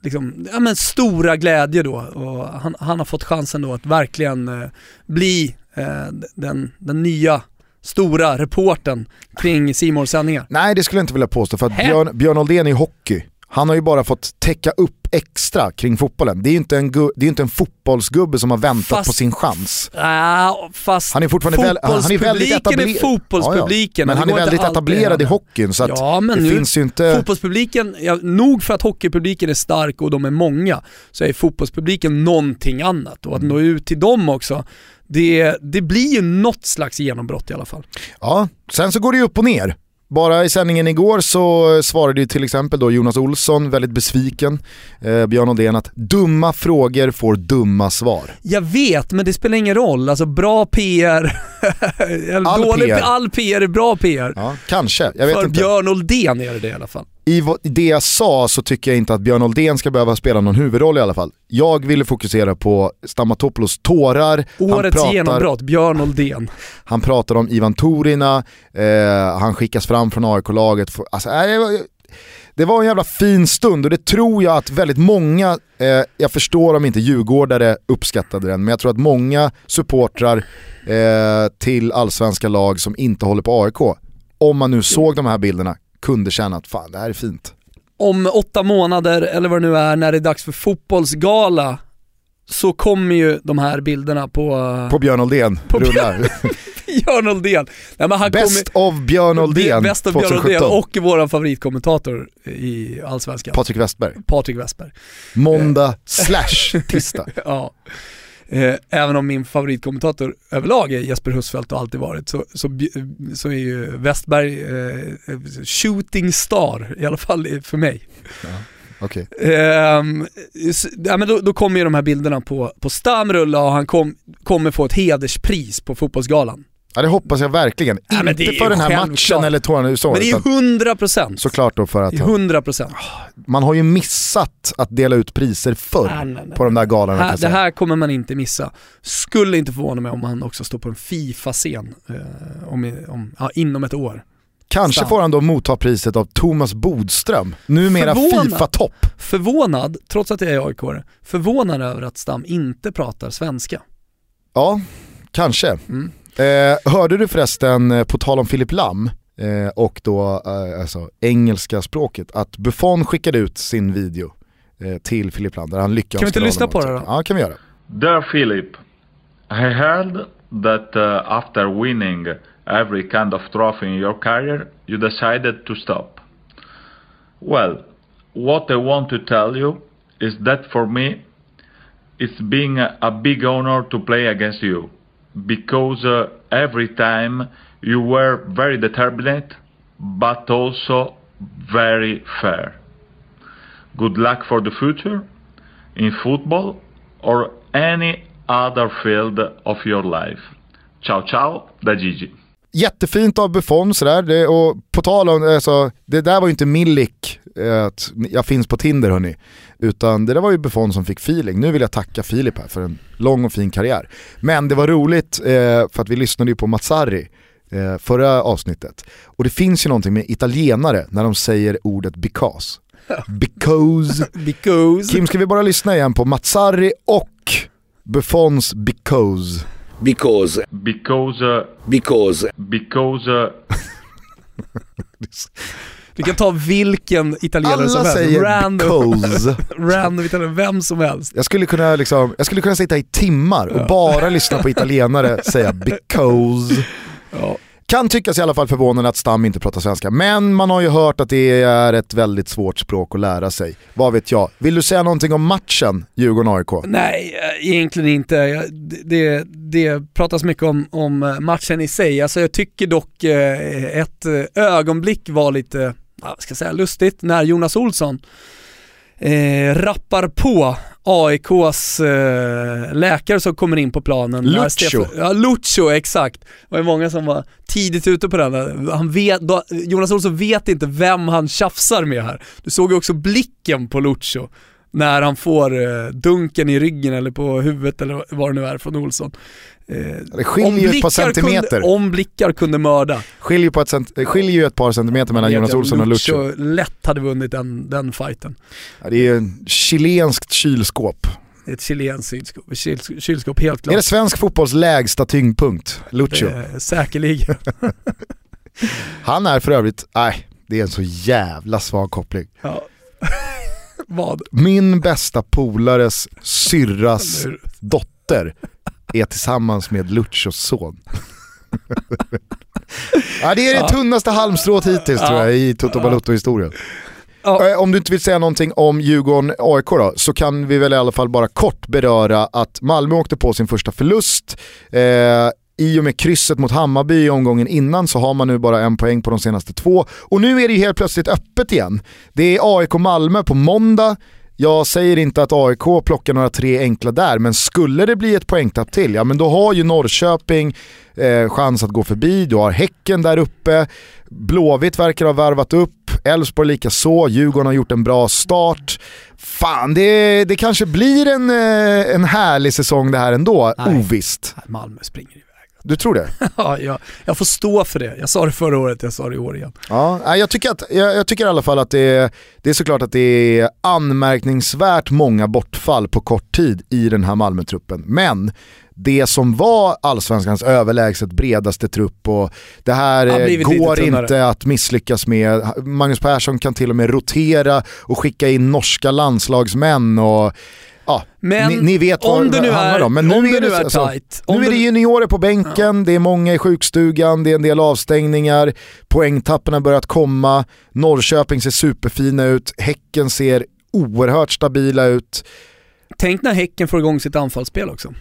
liksom, ja, men stora glädje då? Och han, han har fått chansen då att verkligen bli den, den nya stora reporten kring Simons sändningar? Nej det skulle jag inte vilja påstå för att Björn, Björn Oldén är hockey. Han har ju bara fått täcka upp extra kring fotbollen. Det är ju inte en, det är inte en fotbollsgubbe som har väntat fast, på sin chans. Äh, fast han är fortfarande väl, han är väldigt etablerad. är fotbollspubliken. Ja, ja. Men han är väldigt etablerad i hockeyn så ja, men det nu, finns ju inte... Fotbollspubliken, ja, nog för att hockeypubliken är stark och de är många, så är fotbollspubliken någonting annat. Och att nå ut till dem också, det, det blir ju något slags genombrott i alla fall. Ja, sen så går det ju upp och ner. Bara i sändningen igår så svarade ju till exempel då Jonas Olsson väldigt besviken, eh, Björn Odén att dumma frågor får dumma svar. Jag vet, men det spelar ingen roll. Alltså bra PR, all, dålig, PR. all PR är bra PR. Ja, kanske, jag vet För inte. Björn Oldén är det det i alla fall i det jag sa så tycker jag inte att Björn Oldén ska behöva spela någon huvudroll i alla fall. Jag ville fokusera på Stamatopoulos tårar. Årets pratar, genombrott, Björn Oldén. Han pratar om Ivan Torina, eh, han skickas fram från AIK-laget. Alltså, äh, det var en jävla fin stund och det tror jag att väldigt många, eh, jag förstår om inte djurgårdare uppskattade den, men jag tror att många supportrar eh, till allsvenska lag som inte håller på AIK, om man nu såg de här bilderna, kunde känna att fan det här är fint. Om åtta månader, eller vad det nu är, när det är dags för fotbollsgala, så kommer ju de här bilderna på... På Björn Oldén, på rullar. Björn Oldén. Nej, men han Best kommer, of Björn Oldén Best of Björn Oldén och vår favoritkommentator i Allsvenskan. Patrik Westberg. Patrik Westberg. Måndag slash tisdag. ja. Eh, även om min favoritkommentator överlag är Jesper Husfeldt och alltid varit, så, så, så är ju Westberg eh, shooting star, i alla fall för mig. Ja. Okay. Eh, ja, men då, då kommer ju de här bilderna på, på Stam rulla och han kom, kommer få ett hederspris på fotbollsgalan. Ja det hoppas jag verkligen. Ja, Inte för den här självklart. matchen eller tårna så. Men det är ju 100%. Såklart då för att... 100%. Man har ju missat att dela ut priser förr nej, nej, nej. på de där galorna. Här, det här kommer man inte missa. Skulle inte förvåna mig om han också står på en Fifa-scen eh, om, om, ja, inom ett år. Kanske Stam. får han då motta priset av Thomas Bodström, numera Fifa-topp. Förvånad, trots att jag är aik förvånad över att Stam inte pratar svenska. Ja, kanske. Mm. Eh, hörde du förresten, eh, på tal om Filip Lam eh, och då eh, alltså, engelska språket, att Buffon skickade ut sin video eh, till Filip Lam där han lyckades. Kan vi inte lyssna på det då? Ja, kan vi göra. Dear Philip, I heard that uh, after winning every kind of trophy in your career, you decided to stop. Well, what I want to tell you is that for me, it's being a, a big honor to play against you. Because uh, every time you were very determined, but also very fair. Good luck for the future in football or any other field of your life. Ciao ciao da Gigi. Jättefint av Buffon sådär, det, och på tal om, alltså, det där var ju inte Milik, eh, att jag finns på Tinder hörni. Utan det där var ju Buffon som fick feeling. Nu vill jag tacka Filip här för en lång och fin karriär. Men det var roligt eh, för att vi lyssnade ju på Mazzarri eh, förra avsnittet. Och det finns ju någonting med italienare när de säger ordet because. Because. because. Kim, ska vi bara lyssna igen på Mazzarri och Buffons because. Because. Because. Uh, because. Because. Uh, Vi kan ta vilken italienare Alla som helst. säger Random, because. random italienare, vem som helst. Jag skulle kunna, liksom, jag skulle kunna sitta i timmar och Ja. bara lyssna på italienare säga because. Ja. Kan tyckas i alla fall förvånande att Stam inte pratar svenska, men man har ju hört att det är ett väldigt svårt språk att lära sig. Vad vet jag? Vill du säga någonting om matchen Djurgården-AIK? Nej, eh, egentligen inte. Det, det, det pratas mycket om, om eh, matchen i sig. Alltså jag tycker dock eh, ett ögonblick var lite, vad ska jag säga, lustigt när Jonas Olsson eh, rappar på AIKs eh, läkare som kommer in på planen. Stefan- Ja, Lucho, exakt. Det var många som var tidigt ute på den. Han vet, då, Jonas Olsson vet inte vem han tjafsar med här. Du såg ju också blicken på Lucho när han får eh, dunken i ryggen eller på huvudet eller vad det nu är från Olsson. Eh, Det skiljer ju ett par centimeter. Kunde, om blickar kunde mörda. Skiljer, på ett det skiljer ju ett par centimeter mellan Jonas Olsson och. Lucho lätt hade vunnit den, den fighten. Ja, det är chilenskt kylskåp. Ett chilenskt kylskåp, kyl- kylskåp helt klart. Är det svensk fotbolls lägsta tyngdpunkt? Lucho. Eh, säkerligen. Han är för övrigt, nej, det är en så jävla svag koppling. Ja. Vad? Min bästa polares syrras dotter är tillsammans med Luchos son. ja, det är det Ja. tunnaste halmstrået hittills tror jag i Toto Ja. Balotto-historien. Ja. Eh, Om du inte vill säga någonting om Djurgården-AIK då, så kan vi väl i alla fall bara kort beröra att Malmö åkte på sin första förlust. Eh, I och med krysset mot Hammarby i omgången innan så har man nu bara en poäng på de senaste två. Och nu är det ju helt plötsligt öppet igen. Det är AIK-Malmö på måndag. Jag säger inte att AIK plockar några tre enkla där, men skulle det bli ett poängtapp till, ja men då har ju Norrköping eh, chans att gå förbi, du har Häcken där uppe, Blåvitt verkar ha värvat upp, Elfsborg lika så, Djurgården har gjort en bra start. Fan, det, det kanske blir en, eh, en härlig säsong det här ändå, Nej. ovisst. Malmö springer. Du tror det? Ja, jag, jag får stå för det. Jag sa det förra året, jag sa det i år igen. Ja, jag, tycker att, jag, jag tycker i alla fall att det är, det är såklart att det är anmärkningsvärt många bortfall på kort tid i den här Malmö-truppen. Men det som var allsvenskans överlägset bredaste trupp och det här går inte att misslyckas med. Magnus Persson kan till och med rotera och skicka in norska landslagsmän och ja, Men ni, ni vet vad om det nu handlar är, om. Men nu om är det nu det, är alltså, tight, om nu är det det- juniorer på bänken, det är många i sjukstugan, det är en del avstängningar, poängtappen har börjat komma, Norrköping ser superfina ut, Häcken ser oerhört stabila ut. Tänk när Häcken får igång sitt anfallsspel också.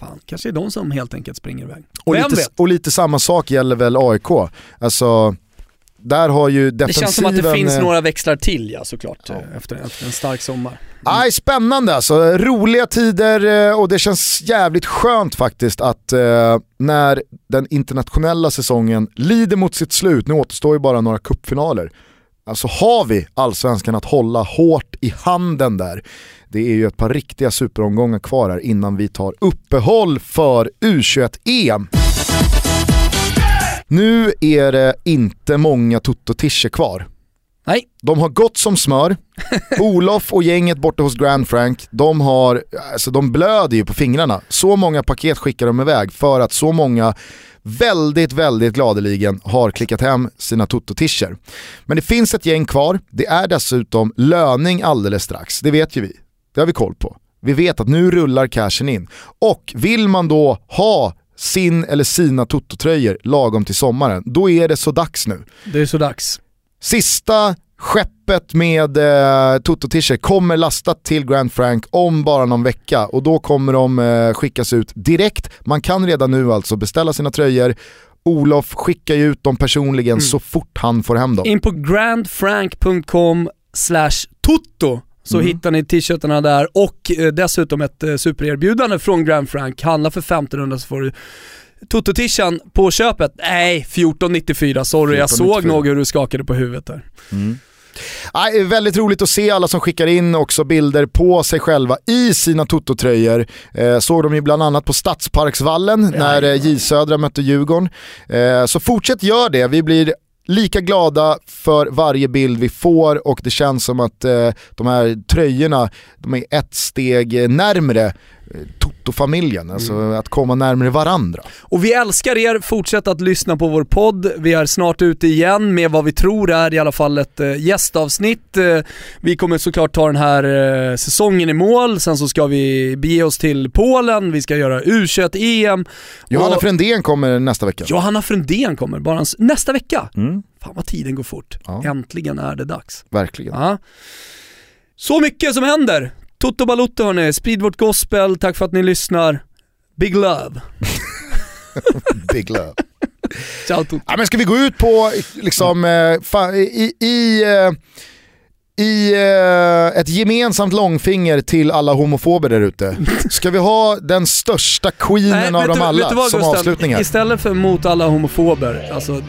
Fan, kanske är de som helt enkelt springer iväg. Och lite, och lite samma sak gäller väl AIK. Alltså, där har ju Det defensiven... känns som att det finns eh, några växlar till ja såklart, Ja. Efter, efter en stark sommar. Aj, spännande alltså, roliga tider eh, och det känns jävligt skönt faktiskt att eh, när den internationella säsongen lider mot sitt slut, nu återstår ju bara några cupfinaler, alltså har vi allsvenskan att hålla hårt i handen där. Det är ju ett par riktiga superomgångar kvar här innan vi tar uppehåll för U21-EM. Nu är det inte många Toto-tischer kvar. Nej, De har gått som smör. Olof och gänget borta hos Grand Frank, de, har, alltså de blöder ju på fingrarna. Så många paket skickar de iväg för att så många väldigt, väldigt gladeligen har klickat hem sina Toto-tischer. Men det finns ett gäng kvar, det är dessutom löning alldeles strax, det vet ju vi. Det har vi koll på. Vi vet att nu rullar cashen in. Och vill man då ha sin eller sina Toto-tröjor lagom till sommaren, då är det så dags nu. det är så dags. Sista skeppet med eh, Toto kommer lastat till Grand Frank om bara någon vecka och då kommer de eh, skickas ut direkt. Man kan redan nu alltså beställa sina tröjor. Olof skickar ju ut dem personligen så fort han får hem dem. In på grandfrank.com slash tutto så Mm. hittar ni t-shirtarna där och eh, dessutom ett eh, supererbjudande från Grand Frank. Handla för 1500 så får du Toto-tishan på köpet. Nej, 1494, sorry. Jag 14,94. såg nog hur du skakade på huvudet där. Nej, väldigt roligt att se alla som skickar in också bilder på sig själva i sina Toto-tröjor. Eh, såg de ju bland annat på Stadsparksvallen när eh, J Södra mötte Djurgården. Eh, så fortsätt gör det, vi blir lika glada för varje bild vi får och det känns som att eh, de här tröjorna de är ett steg eh, närmre Toto-familjen, alltså att komma närmare varandra. Och vi älskar er, fortsätt att lyssna på vår podd. Vi är snart ute igen med vad vi tror är i alla fall ett äh, gästavsnitt. Äh, vi kommer såklart ta den här äh, säsongen i mål, sen så ska vi bege oss till Polen, vi ska göra U21-EM. Johanna och... Frändén kommer nästa vecka. Johanna Frändén kommer bara nästa vecka. Mm. Fan vad tiden går fort. Ja. Äntligen är det dags. Verkligen. Ja. Så mycket som händer. Toto Balotto hörni, sprid vårt gospel, tack för att ni lyssnar. Big love. Big love. Ciao Toto. Ja, men ska vi gå ut på, liksom, eh, i, i, eh, i eh, ett gemensamt långfinger till alla homofober där ute. Ska vi ha den största queenen Nej, av dem alla som Gustav, avslutning här? Istället för mot alla homofober, alltså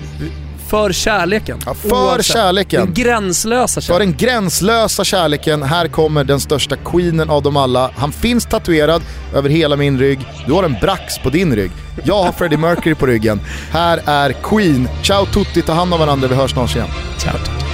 för kärleken. Ja, för Oavsett. kärleken. Den gränslösa kärleken. För den gränslösa kärleken. Här kommer den största queenen av dem alla. Han finns tatuerad över hela min rygg. Du har en brax på din rygg. Jag har Freddie Mercury på ryggen. Här är Queen. Ciao tutti, ta hand om varandra. Vi hörs snart igen. Ciao.